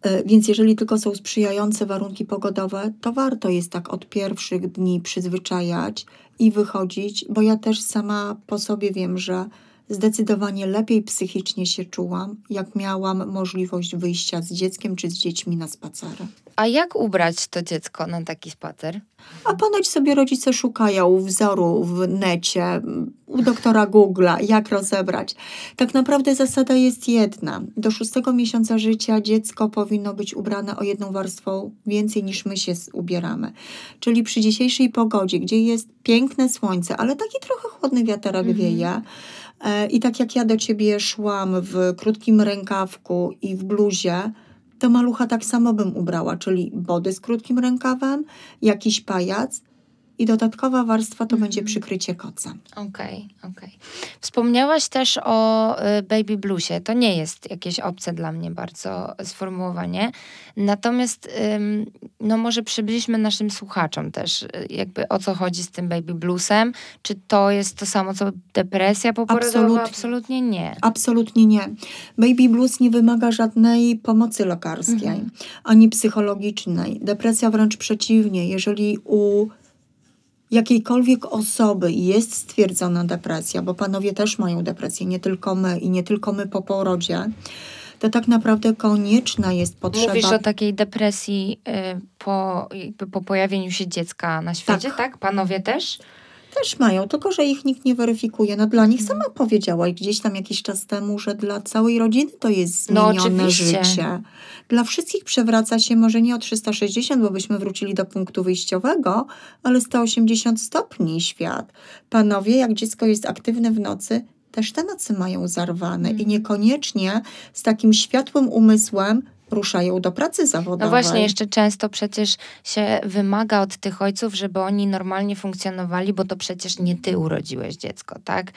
E, więc jeżeli tylko są sprzyjające warunki pogodowe, to warto jest tak od pierwszych dni przyzwyczajać i wychodzić, bo ja też sama po sobie wiem, że zdecydowanie lepiej psychicznie się czułam, jak miałam możliwość wyjścia z dzieckiem czy z dziećmi na spacery. A jak ubrać to dziecko na taki spacer? A ponoć sobie rodzice szukają wzoru w necie, u doktora Google'a, jak rozebrać. Tak naprawdę zasada jest jedna. Do szóstego miesiąca życia dziecko powinno być ubrane o jedną warstwą więcej niż my się ubieramy. Czyli przy dzisiejszej pogodzie, gdzie jest piękne słońce, ale taki trochę chłodny wiaterek mhm. wieje, e, i tak jak ja do ciebie szłam w krótkim rękawku i w bluzie, to malucha tak samo bym ubrała, czyli body z krótkim rękawem, jakiś pajac, i dodatkowa warstwa to będzie mhm. przykrycie koca. Okej, okay, okej. Okay. Wspomniałaś też o y, baby bluesie. To nie jest jakieś obce dla mnie bardzo sformułowanie. Natomiast no może przybliżmy naszym słuchaczom też y, jakby o co chodzi z tym baby bluesem. Czy to jest to samo co depresja poporodowa? Absolutnie, Absolutnie nie. Absolutnie nie. Baby blues nie wymaga żadnej pomocy lekarskiej, mhm. ani psychologicznej. Depresja wręcz przeciwnie. Jeżeli u jakiejkolwiek osoby jest stwierdzona depresja, bo panowie też mają depresję, nie tylko my i nie tylko my po porodzie, to tak naprawdę konieczna jest potrzeba. Mówisz o takiej depresji y, po, po pojawieniu się dziecka na świecie, tak? tak? Panowie też? Też mają, tylko że ich nikt nie weryfikuje. No dla nich sama powiedziałaś gdzieś tam jakiś czas temu, że dla całej rodziny to jest No, zmienione oczywiście. życie. Dla wszystkich przewraca się może nie o 360, bo byśmy wrócili do punktu wyjściowego, ale 180 stopni świat. Panowie, jak dziecko jest aktywne w nocy, też te nocy mają zarwane i Mhm. niekoniecznie z takim światłym umysłem ruszają do pracy zawodowej. No właśnie, jeszcze często przecież się wymaga od tych ojców, żeby oni normalnie funkcjonowali, bo to przecież nie ty urodziłeś dziecko, tak?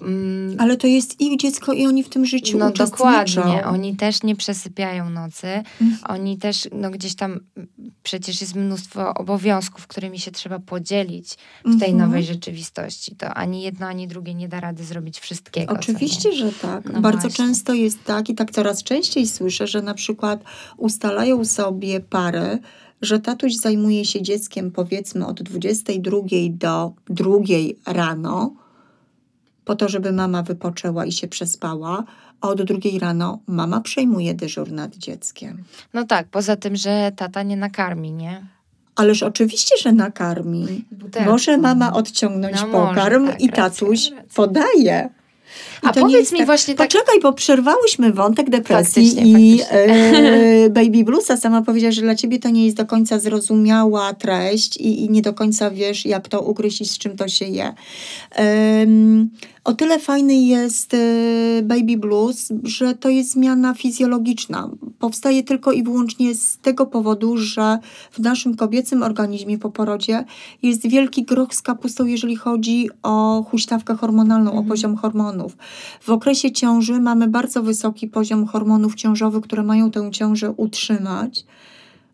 Mm, Ale to jest ich dziecko i oni w tym życiu No uczestniczą. dokładnie, oni też nie przesypiają nocy, Mm. oni też, no gdzieś tam mm, przecież jest mnóstwo obowiązków, którymi się trzeba podzielić w tej Mhm. nowej rzeczywistości. To ani jedno, ani drugie nie da rady zrobić wszystkiego. Oczywiście, że tak. No Bardzo właśnie. często jest tak i tak coraz częściej słyszę, że na przykład ustalają sobie pary, że tatuś zajmuje się dzieckiem powiedzmy od 22 do 2 rano, po to, żeby mama wypoczęła i się przespała, a od drugiej rano mama przejmuje dyżur nad dzieckiem. No tak, poza tym, że tata nie nakarmi, nie? Ależ oczywiście, że nakarmi. Butelką. Może mama odciągnąć No może, pokarm tak, i racja, tatuś racja. podaje. I A powiedz mi tak- właśnie tak- Poczekaj, bo przerwałyśmy wątek depresji Faktycznie, i faktycznie. e, Baby Bluesa sama powiedziała, że dla ciebie to nie jest do końca zrozumiała treść i, i nie do końca wiesz, jak to ugryźć i z czym to się je. O tyle fajny jest e, Baby Blues, że to jest zmiana fizjologiczna. Powstaje tylko i wyłącznie z tego powodu, że w naszym kobiecym organizmie po porodzie jest wielki groch z kapustą, jeżeli chodzi o huśtawkę hormonalną, Mhm. o poziom hormonów. W okresie ciąży mamy bardzo wysoki poziom hormonów ciążowych, które mają tę ciążę utrzymać,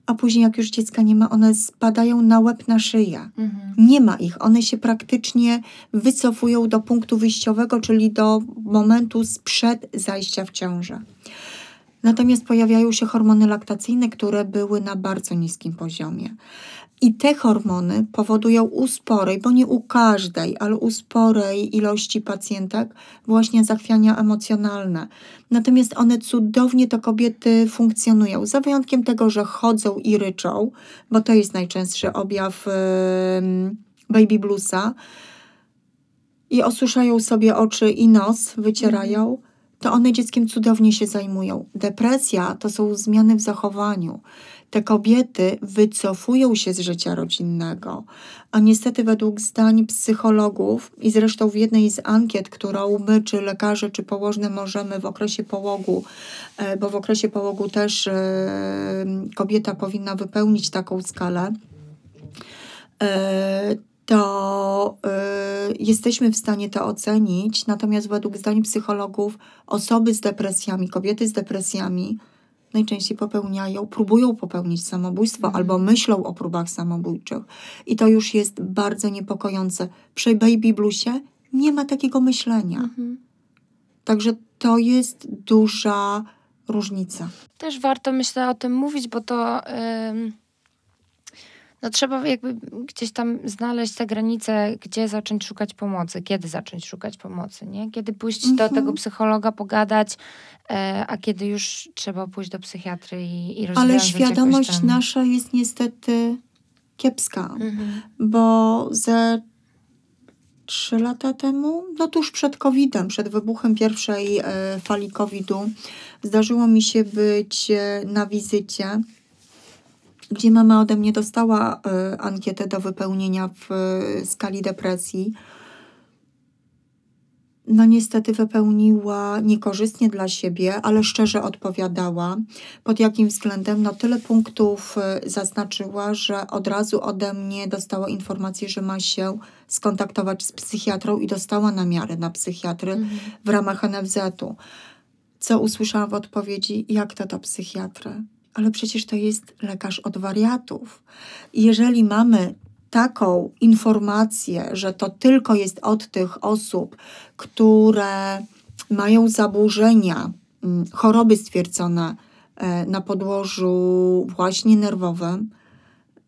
a później jak już dziecka nie ma, one spadają na łeb, na szyję. Mhm. Nie ma ich. One się praktycznie wycofują do punktu wyjściowego, czyli do momentu sprzed zajścia w ciążę. Natomiast pojawiają się hormony laktacyjne, które były na bardzo niskim poziomie. I te hormony powodują u sporej, bo nie u każdej, ale u sporej ilości pacjentek właśnie zachwiania emocjonalne. Natomiast one cudownie to kobiety funkcjonują, za wyjątkiem tego, że chodzą i ryczą, bo to jest najczęstszy objaw baby bluesa i osuszają sobie oczy i nos, wycierają, to one dzieckiem cudownie się zajmują. Depresja to są zmiany w zachowaniu. Te kobiety wycofują się z życia rodzinnego, a niestety według zdań psychologów i zresztą w jednej z ankiet, którą my, czy lekarze, czy położne możemy w okresie połogu, e, bo w okresie połogu też e, kobieta powinna wypełnić taką skalę, e, to jesteśmy w stanie to ocenić. Natomiast według zdań psychologów, osoby z depresjami, kobiety z depresjami najczęściej popełniają, próbują popełnić samobójstwo Mhm. albo myślą o próbach samobójczych. I to już jest bardzo niepokojące. Przy baby bluesie nie ma takiego myślenia. Mhm. Także to jest duża różnica. Też warto, myślę, o tym mówić, bo to ym, no trzeba jakby gdzieś tam znaleźć te granice, gdzie zacząć szukać pomocy, kiedy zacząć szukać pomocy, nie? Kiedy pójść do Mhm. tego psychologa, pogadać, e, a kiedy już trzeba pójść do psychiatry i, i Ale świadomość tam. nasza jest niestety kiepska. Mhm. bo ze trzy lata temu, no tuż przed COVID-em, przed wybuchem pierwszej e, fali COVID-u, zdarzyło mi się być e, na wizycie, gdzie mama ode mnie dostała e, ankietę do wypełnienia w e, skali depresji. No niestety wypełniła niekorzystnie dla siebie, ale szczerze odpowiadała. Pod jakim względem? No tyle punktów y, zaznaczyła, że od razu ode mnie dostała informację, że ma się skontaktować z psychiatrą i dostała namiary na psychiatry Mhm. w ramach NFZ-u. Co usłyszałam w odpowiedzi? Jak to do psychiatry? Ale przecież to jest lekarz od wariatów. Jeżeli mamy taką informację, że to tylko jest od tych osób, które mają zaburzenia, mm, choroby stwierdzone e, na podłożu właśnie nerwowym,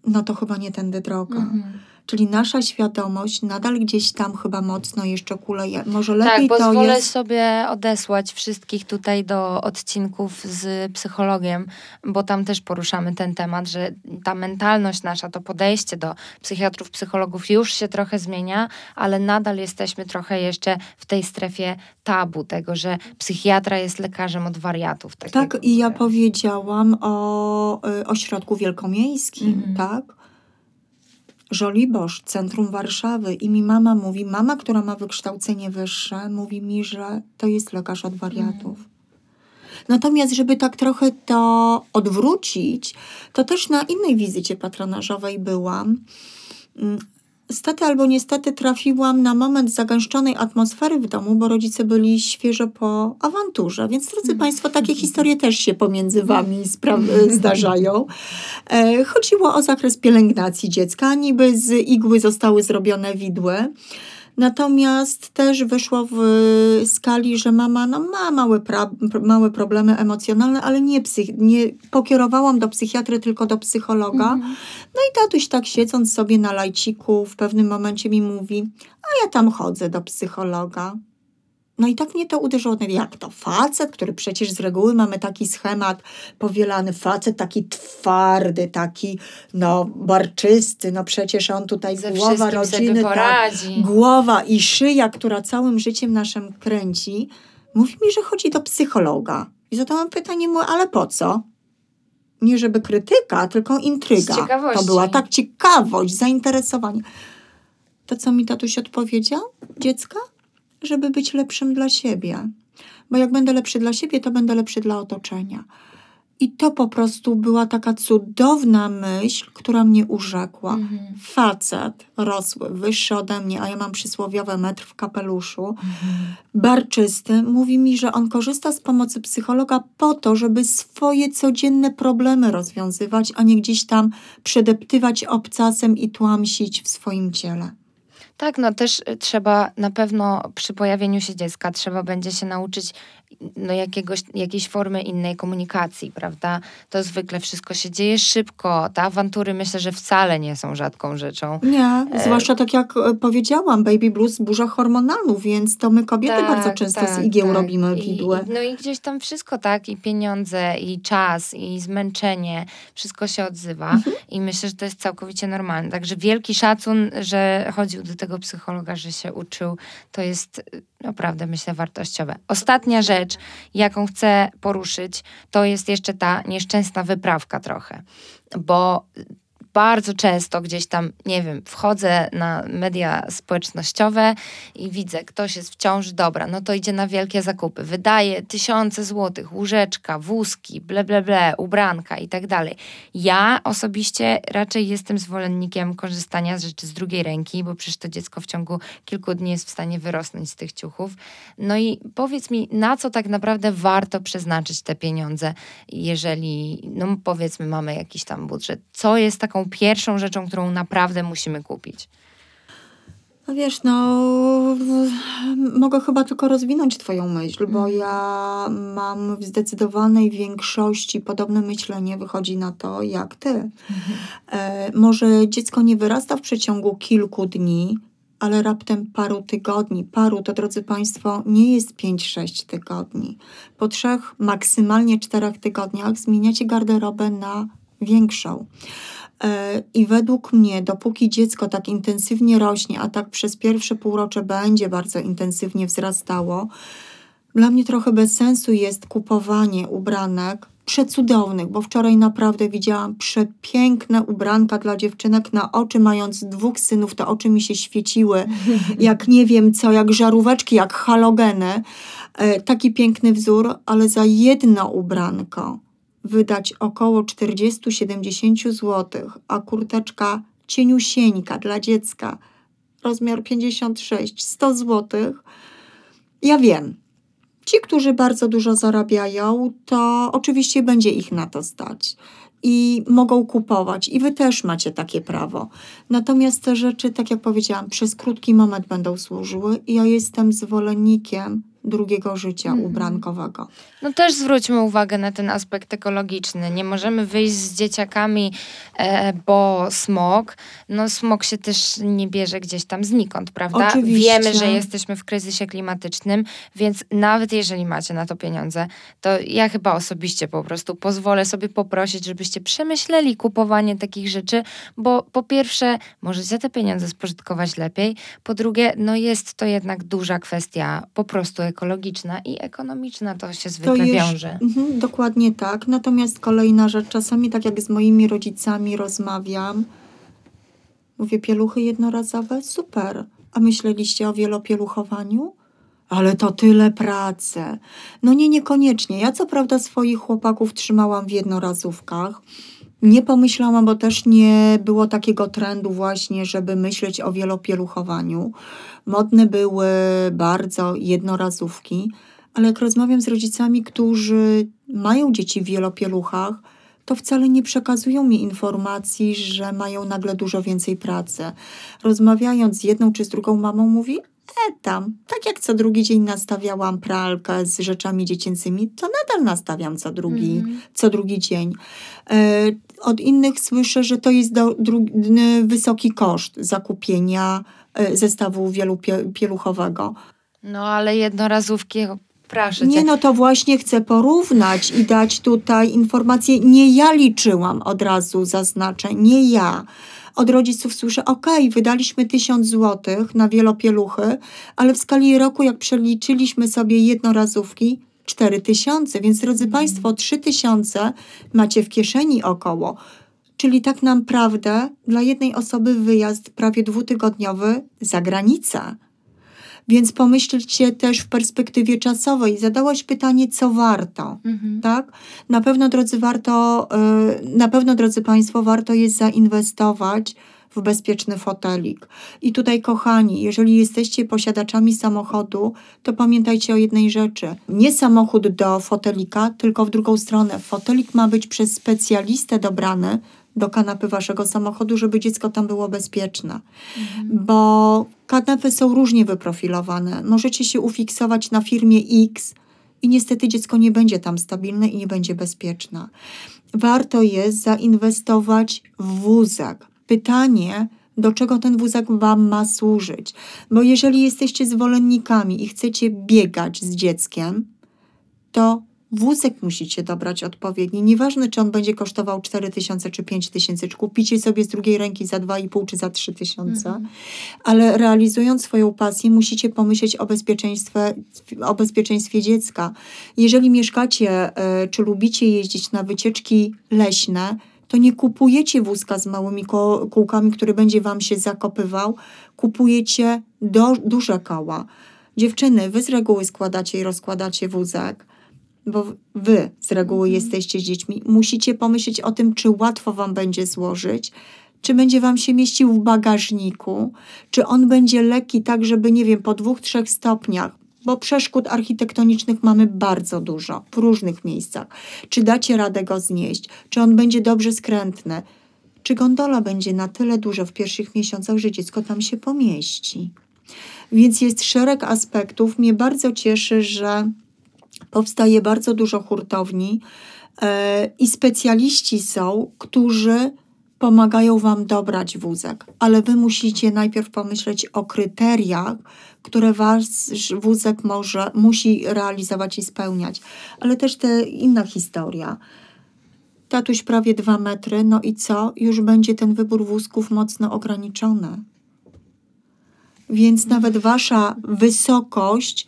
no to chyba nie tędy droga. Mhm. Czyli nasza świadomość nadal gdzieś tam chyba mocno jeszcze kuleje. Może Tak, lepiej to pozwolę jest... sobie odesłać wszystkich tutaj do odcinków z psychologiem, bo tam też poruszamy ten temat, że ta mentalność nasza, to podejście do psychiatrów, psychologów już się trochę zmienia, ale nadal jesteśmy trochę jeszcze w tej strefie tabu tego, że psychiatra jest lekarzem od wariatów. Tak, takiego i ja powiedziałam o y, ośrodku wielkomiejskim, Mhm. tak? Żoliborz, centrum Warszawy. I mi mama mówi, mama, która ma wykształcenie wyższe, mówi mi, że to jest lekarz od wariatów. Natomiast, żeby tak trochę to odwrócić, to też na innej wizycie patronażowej byłam. Mm, Stety albo niestety trafiłam na moment zagęszczonej atmosfery w domu, bo rodzice byli świeżo po awanturze. Więc, drodzy Państwo, takie historie też się pomiędzy Wami spra- zdarzają. E, chodziło o zakres pielęgnacji dziecka. Niby z igły zostały zrobione widły. Natomiast też wyszło w skali, że mama no, ma małe, pra- małe problemy emocjonalne, ale nie, psych- nie pokierowałam do psychiatry, tylko do psychologa. No i tatuś tak siedząc sobie na lajciku w pewnym momencie mi mówi, a ja tam chodzę do psychologa. No i tak mnie to uderzyło. Jak to? Facet, który przecież z reguły mamy taki schemat powielany. Facet taki twardy, taki no barczysty. No przecież on tutaj Ze głowa rodziny. Tak, głowa i szyja, która całym życiem naszym kręci. Mówi mi, że chodzi do psychologa. I zadałam pytanie mu, ale po co? Nie żeby krytyka, tylko intryga. Z ciekawości. To była tak ciekawość, zainteresowanie. To co mi tatuś odpowiedział? Dziecka? Żeby być lepszym dla siebie. Bo jak będę lepszy dla siebie, to będę lepszy dla otoczenia. I to po prostu była taka cudowna myśl, która mnie urzekła. Mhm. Facet rosły, wyższy ode mnie, a ja mam przysłowiowy metr w kapeluszu, barczysty, mówi mi, że on korzysta z pomocy psychologa po to, żeby swoje codzienne problemy rozwiązywać, a nie gdzieś tam przedeptywać obcasem i tłamsić w swoim ciele. Tak, no też y, trzeba na pewno przy pojawieniu się dziecka trzeba będzie się nauczyć no, jakiegoś, jakiejś formy innej komunikacji, prawda? To zwykle wszystko się dzieje szybko. Te awantury myślę, że wcale nie są rzadką rzeczą. Nie, zwłaszcza tak jak e, powiedziałam, baby blues burza hormonalną, więc to my kobiety bardzo często z igieł robimy Tak, I- widły. I, no i gdzieś tam wszystko, tak? I pieniądze, i czas, i zmęczenie, wszystko się odzywa. Mhm. I myślę, że to jest całkowicie normalne. Także wielki szacun, że chodził do tego psychologa, że się uczył. To jest y, naprawdę, myślę, wartościowe. Ostatnia rzecz, jaką chcę poruszyć, to jest jeszcze ta nieszczęsna wyprawka trochę. Bo bardzo często gdzieś tam, nie wiem, wchodzę na media społecznościowe i widzę, ktoś jest w ciąży, dobra, no to idzie na wielkie zakupy, wydaje tysiące złotych, łóżeczka, wózki, ble, ble, ble, ubranka i tak dalej. Ja osobiście raczej jestem zwolennikiem korzystania z rzeczy z drugiej ręki, bo przecież to dziecko w ciągu kilku dni jest w stanie wyrosnąć z tych ciuchów. No i powiedz mi, na co tak naprawdę warto przeznaczyć te pieniądze, jeżeli, no powiedzmy, mamy jakiś tam budżet. Co jest taką pierwszą rzeczą, którą naprawdę musimy kupić? No wiesz, no mogę chyba tylko rozwinąć twoją myśl, bo ja mam w zdecydowanej większości podobne myślenie wychodzi na to, jak ty. E, może dziecko nie wyrasta w przeciągu kilku dni, ale raptem paru tygodni. Paru to, drodzy Państwo, nie jest 5-6 tygodni. Po trzech, maksymalnie czterech tygodniach zmieniacie garderobę na większą. E, I według mnie, dopóki dziecko tak intensywnie rośnie, a tak przez pierwsze półrocze będzie bardzo intensywnie wzrastało, dla mnie trochę bez sensu jest kupowanie ubranek przecudownych, bo wczoraj naprawdę widziałam przepiękne ubranka dla dziewczynek na oczy, mając dwóch synów, te oczy mi się świeciły, jak nie wiem co, jak żaróweczki, jak halogeny. E, taki piękny wzór, ale za jedno ubranko wydać około 40-70 zł, a kurteczka cieniusieńka dla dziecka, rozmiar 56, 100 zł. Ja wiem, ci, którzy bardzo dużo zarabiają, to oczywiście będzie ich na to stać i mogą kupować, i wy też macie takie prawo. Natomiast te rzeczy, tak jak powiedziałam, przez krótki moment będą służyły i ja jestem zwolennikiem drugiego życia Mhm. ubrankowego. No też zwróćmy uwagę na ten aspekt ekologiczny. Nie możemy wyjść z dzieciakami, e, bo smog, no smog się też nie bierze gdzieś tam znikąd, prawda? Oczywiście. Wiemy, że jesteśmy w kryzysie klimatycznym, więc nawet jeżeli macie na to pieniądze, to ja chyba osobiście po prostu pozwolę sobie poprosić, żebyście przemyśleli kupowanie takich rzeczy, bo po pierwsze możecie te pieniądze spożytkować lepiej, po drugie, no jest to jednak duża kwestia po prostu ekologiczna i ekonomiczna, to się zwykle jest- wiąże. Mhm, dokładnie tak. Natomiast kolejna rzecz, czasami tak jak z moimi rodzicami rozmawiam, mówię, pieluchy jednorazowe? Super. A myśleliście o wielopieluchowaniu? Ale to tyle pracy. No nie, niekoniecznie. Ja co prawda swoich chłopaków trzymałam w jednorazówkach. Nie pomyślałam, bo też nie było takiego trendu właśnie, żeby myśleć o wielopieluchowaniu. Modne były bardzo jednorazówki, ale jak rozmawiam z rodzicami, którzy mają dzieci w wielopieluchach, to wcale nie przekazują mi informacji, że mają nagle dużo więcej pracy. Rozmawiając z jedną czy z drugą mamą, mówi: E tam, tak jak co drugi dzień nastawiałam pralkę z rzeczami dziecięcymi, to nadal nastawiam co drugi, Mhm. co drugi dzień. E, od innych słyszę, że to jest do, dru, wysoki koszt zakupienia e, zestawu wielopieluchowego. No ale jednorazówki, proszę. Nie, no to właśnie chcę porównać i dać tutaj informację. Nie ja liczyłam, od razu zaznaczę, nie ja. Od rodziców słyszę, okej, wydaliśmy tysiąc złotych na wielopieluchy, ale w skali roku, jak przeliczyliśmy sobie jednorazówki, cztery tysiące, więc drodzy Państwo, trzy tysiące macie w kieszeni około. Czyli tak naprawdę dla jednej osoby wyjazd prawie dwutygodniowy za granicę. Więc pomyślcie też w perspektywie czasowej. Zadałaś pytanie, co warto, Mhm. tak? Na pewno, drodzy, warto, y, na pewno, drodzy Państwo, warto jest zainwestować w bezpieczny fotelik. I tutaj, kochani, jeżeli jesteście posiadaczami samochodu, to pamiętajcie o jednej rzeczy. Nie samochód do fotelika, tylko w drugą stronę. Fotelik ma być przez specjalistę dobrany do kanapy waszego samochodu, żeby dziecko tam było bezpieczne bo kanapy są różnie wyprofilowane. Możecie się ufiksować na firmie X i niestety dziecko nie będzie tam stabilne i nie będzie bezpieczne. Warto jest zainwestować w wózek. Pytanie, do czego ten wózek Wam ma służyć? Bo jeżeli jesteście zwolennikami i chcecie biegać z dzieckiem, to wózek musicie dobrać odpowiedni. Nieważne, czy on będzie kosztował 4 tysiące czy 5 tysięcy, czy kupicie sobie z drugiej ręki za 2,5 czy za 3 tysiące, Mhm. ale realizując swoją pasję, musicie pomyśleć o bezpieczeństwie, o bezpieczeństwie dziecka. Jeżeli mieszkacie e, czy lubicie jeździć na wycieczki leśne, to nie kupujecie wózka z małymi kółkami, który będzie wam się zakopywał, kupujecie do, duże koła. Dziewczyny, wy z reguły składacie i rozkładacie wózek, bo wy z reguły jesteście z dziećmi. Musicie pomyśleć o tym, czy łatwo wam będzie złożyć, czy będzie wam się mieścił w bagażniku, czy on będzie lekki tak, żeby, nie wiem, po dwóch, trzech stopniach, bo przeszkód architektonicznych mamy bardzo dużo w różnych miejscach. Czy dacie radę go znieść? Czy on będzie dobrze skrętny? Czy gondola będzie na tyle duża w pierwszych miesiącach, że dziecko tam się pomieści? Więc jest szereg aspektów. Mnie bardzo cieszy, że powstaje bardzo dużo hurtowni e, i specjaliści są, którzy pomagają Wam dobrać wózek, ale Wy musicie najpierw pomyśleć o kryteriach, które Wasz wózek może, musi realizować i spełniać. Ale też te inna historia. Tatuś prawie dwa metry, no i co? Już będzie ten wybór wózków mocno ograniczony. Więc nawet Wasza wysokość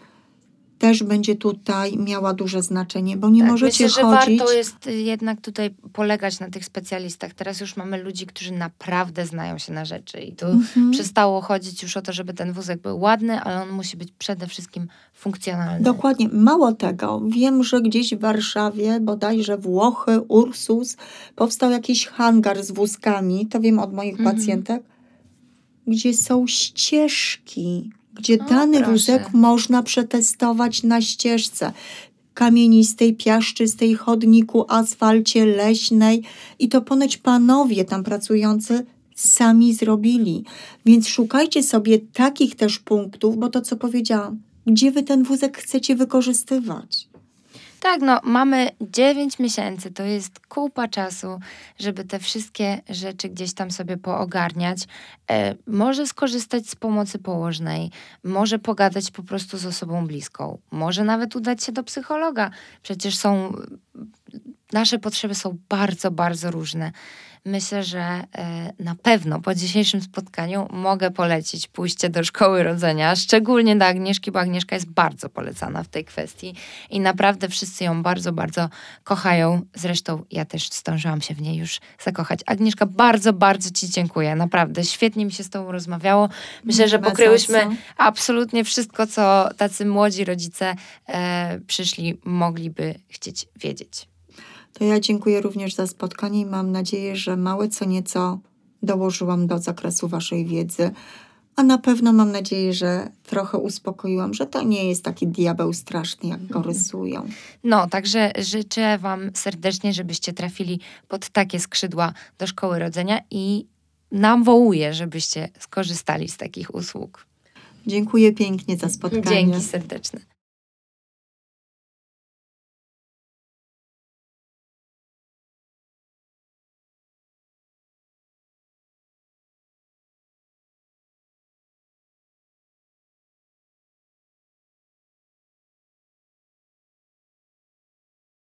też będzie tutaj miała duże znaczenie, bo nie Tak, możecie Myślę, że chodzić. warto jest jednak tutaj polegać na tych specjalistach. Teraz już mamy ludzi, którzy naprawdę znają się na rzeczy i tu Mhm. przestało chodzić już o to, żeby ten wózek był ładny, ale on musi być przede wszystkim funkcjonalny. Dokładnie. Mało tego, wiem, że gdzieś w Warszawie, bodajże Włochy, Ursus, powstał jakiś hangar z wózkami, to wiem od moich Mhm. pacjentek, gdzie są ścieżki, gdzie O, dany proszę. wózek można przetestować na ścieżce kamienistej, piaszczystej, chodniku, asfalcie, leśnej i to ponoć panowie tam pracujący sami zrobili. Więc szukajcie sobie takich też punktów, bo to co powiedziałam, gdzie wy ten wózek chcecie wykorzystywać. Tak, no mamy 9 miesięcy, to jest kupa czasu, żeby te wszystkie rzeczy gdzieś tam sobie poogarniać. E, może skorzystać z pomocy położnej, może pogadać po prostu z osobą bliską, może nawet udać się do psychologa. Przecież są, nasze potrzeby są bardzo, bardzo różne myślę, że e, na pewno po dzisiejszym spotkaniu mogę polecić pójście do szkoły rodzenia, szczególnie do Agnieszki, bo Agnieszka jest bardzo polecana w tej kwestii i naprawdę wszyscy ją bardzo, bardzo kochają. Zresztą ja też zdążyłam się w niej już zakochać. Agnieszka, bardzo, bardzo Ci dziękuję. Naprawdę świetnie mi się z Tobą rozmawiało. Myślę, że pokryłyśmy absolutnie wszystko, co tacy młodzi rodzice e, przyszli mogliby chcieć wiedzieć. To ja dziękuję również za spotkanie i mam nadzieję, że małe co nieco dołożyłam do zakresu Waszej wiedzy. A na pewno mam nadzieję, że trochę uspokoiłam, że to nie jest taki diabeł straszny, jak go mhm. rysują. No, także życzę Wam serdecznie, żebyście trafili pod takie skrzydła do szkoły rodzenia i nawołuję, żebyście skorzystali z takich usług. Dziękuję pięknie za spotkanie. Dzięki serdeczne.